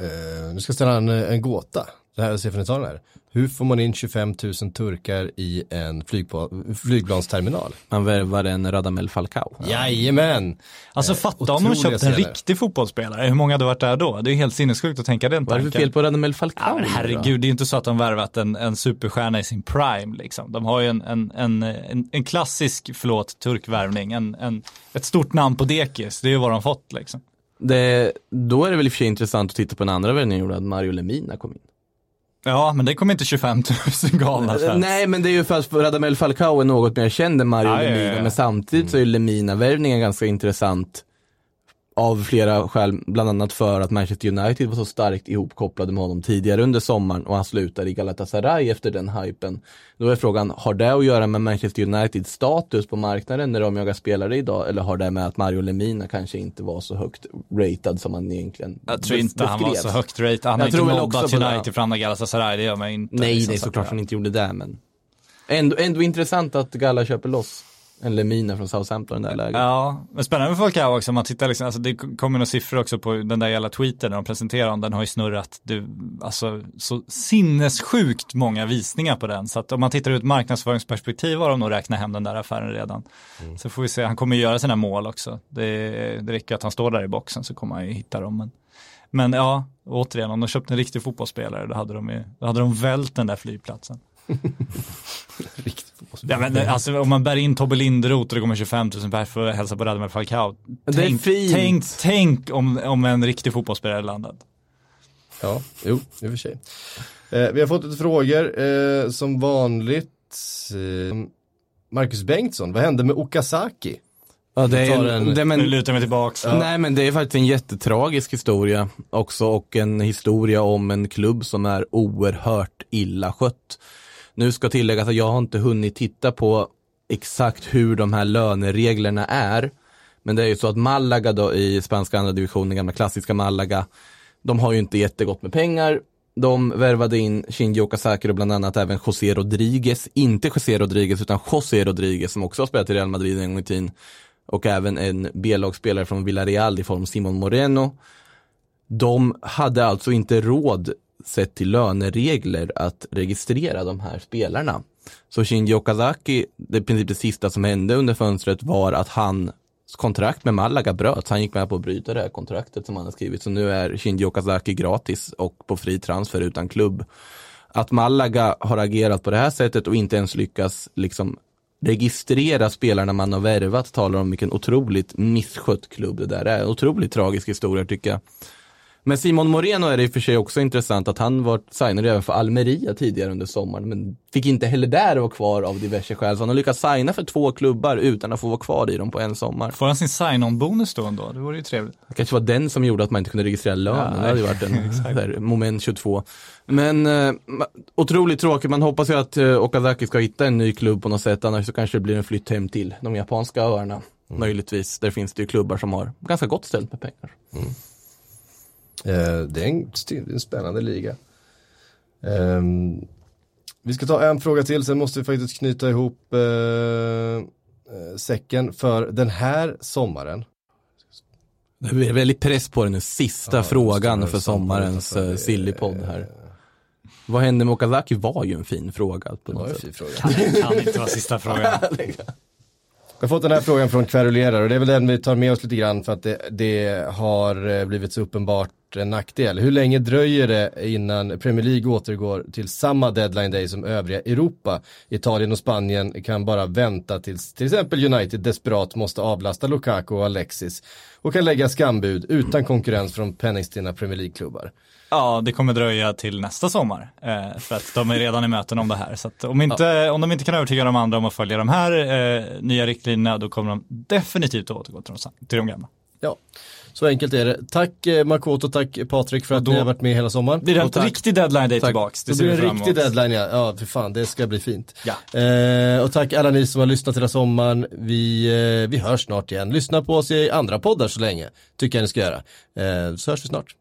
eh, nu ska jag ställa en, en gåta. Det här är siffertalen här. Hur får man in 25 000 turkar i en flygpla- flygplansterminal? Man värvar en Radamel Falcao. Jajamän! Alltså Eh, fatta om de köpt en riktig fotbollsspelare, hur många hade varit där då? Det är helt sinnessjukt att tänka den Vad är det tanken. för fel på Radamel Falcao? Ja, men herregud, det är ju inte så att de värvat en, en superstjärna i sin prime liksom. De har ju en, en, en, en, en klassisk, förlåt, turkvärvning, en, en, ett stort namn på dekis, det är ju vad de fått liksom. Det, då är det väl i och för sig intressant att titta på en andra värvning gjorde att Mario Lemina kom in. Ja, men det kommer inte 25 000 galna fans. Nej men det är ju för att Radamel Falcao är något mer känd än Mario Ja, ja, Lemina ja. men samtidigt så är Lemina-värvningen ganska intressant av flera skäl, bland annat för att Manchester United var så starkt ihopkopplade med honom tidigare under sommaren och han slutar i Galatasaray efter den hypen. Då är frågan, har det att göra med Manchester Uniteds status på marknaden när de jagar spelare idag eller har det med att Mario Lemina kanske inte var så högt ratad som han egentligen Jag tror inte han var så beskrevs? högt rate. Han Jag har inte mobbat. United för andra Galatasaray, det gör man inte. Nej, liksom, nej så såklart han inte gjorde det men ändå, ändå intressant att Galla köper loss en Lemina från Southampton i det här läget. Ja, men spännande med Falcao också, om man tittar liksom, alltså det kommer några siffror också på den där jävla tweeten när de presenterar den, den har ju snurrat, du, alltså så sinnessjukt många visningar på den, så att om man tittar ur ett marknadsföringsperspektiv har de nog räknat hem den där affären redan. Så får vi se, han kommer göra sina mål också, det, det räcker att han står där i boxen så kommer han ju hitta dem. Men, men ja, återigen, om de köpte en riktig fotbollsspelare, då hade de ju, då hade de vält den där flygplatsen. Ja, men, alltså, om man bär in Tobbe Linderoth och det kommer 25 000 pers för att hälsa på Radamel Falcao. Tänk, tänk, tänk om, om en riktig fotbollsspelare landat. Ja, jo, i och för sig. Eh, vi har fått lite frågor, eh, som vanligt. Eh, Marcus Bengtsson, vad hände med Okazaki? Ja, det är, en- det, men, Nu lutar jag mig tillbaks. Nej men det är faktiskt en jättetragisk historia också och en historia om en klubb som är oerhört illa skött. Nu ska tilläggas att jag har inte hunnit titta på exakt hur de här lönereglerna är. Men det är ju så att Malaga då i spanska andra divisionen, gamla klassiska Malaga, de har ju inte jättegott med pengar. De värvade in Shinji Okazaki och bland annat även José Rodriguez, inte José Rodriguez utan José Rodriguez som också har spelat i Real Madrid en gång i tiden. Och även en B-lagsspelare från Villarreal i form Simon Moreno. De hade alltså inte råd sett till löneregler att registrera de här spelarna. Så Shinji Okazaki, det i princip det sista som hände under fönstret var att hans kontrakt med Malaga bröts. Han gick med på att bryta det här kontraktet som han har skrivit. Så nu är Shinji Okazaki gratis och på fri transfer utan klubb. Att Malaga har agerat på det här sättet och inte ens lyckas liksom registrera spelarna man har värvat talar om vilken otroligt misskött klubb det där är. En otroligt tragisk historia tycker jag. Men Simon Moreno är det i och för sig också intressant att han var signad även för Almeria tidigare under sommaren, men fick inte heller där vara kvar av diverse skäl. Så han har lyckats signa för två klubbar utan att få vara kvar i dem på en sommar. Får han sin sign-on-bonus då ändå? Det vore ju trevligt. Det kanske var den som gjorde att man inte kunde registrera lönen. Ja, det hade ju varit en där, moment 22. Men eh, otroligt tråkigt. Man hoppas ju att eh, Okazaki ska hitta en ny klubb på något sätt. Annars så kanske det blir en flytt hem till de japanska öarna. Möjligtvis. Där finns det ju klubbar som har ganska gott ställt med pengar. Eh, det är en, en spännande liga. Ehm, vi ska ta en fråga till, sen måste vi faktiskt knyta ihop eh, eh, säcken för den här sommaren. Det blir väldigt press på den nu. Sista Ja, frågan för sommarens uh, sillypodd här. Vad hände med Okazaki var ju en fin fråga på Det var något en sätt. fin fråga. Kan inte vara sista frågan. Jag har fått den här frågan från kverulerare och det är väl den vi tar med oss lite grann för att det, det har eh, blivit så uppenbart en nackdel. Hur länge dröjer det innan Premier League återgår till samma deadline day som övriga Europa? Italien och Spanien kan bara vänta tills till exempel United desperat måste avlasta Lukaku och Alexis och kan lägga skambud utan konkurrens från penningstinna Premier League-klubbar. Ja, det kommer dröja till nästa sommar. Eh, för att de är redan i möten om det här. Så om, inte, om de inte kan övertyga de andra om att följa de här eh, nya riktlinjerna, då kommer de definitivt att återgå till de, till de gamla. Ja, så enkelt är det. Tack eh, Makoto, tack Patrik för att då ni har varit med hela sommaren. Blir det en riktig deadline day Tack. tillbaks? Det ser blir en riktig deadline ja. Ja, för fan, det ska bli fint. Ja. Eh, och tack alla ni som har lyssnat hela sommaren. Vi, eh, vi hörs snart igen. Lyssna på oss i andra poddar så länge. Tycker jag ni ska göra. Eh, så hörs vi snart.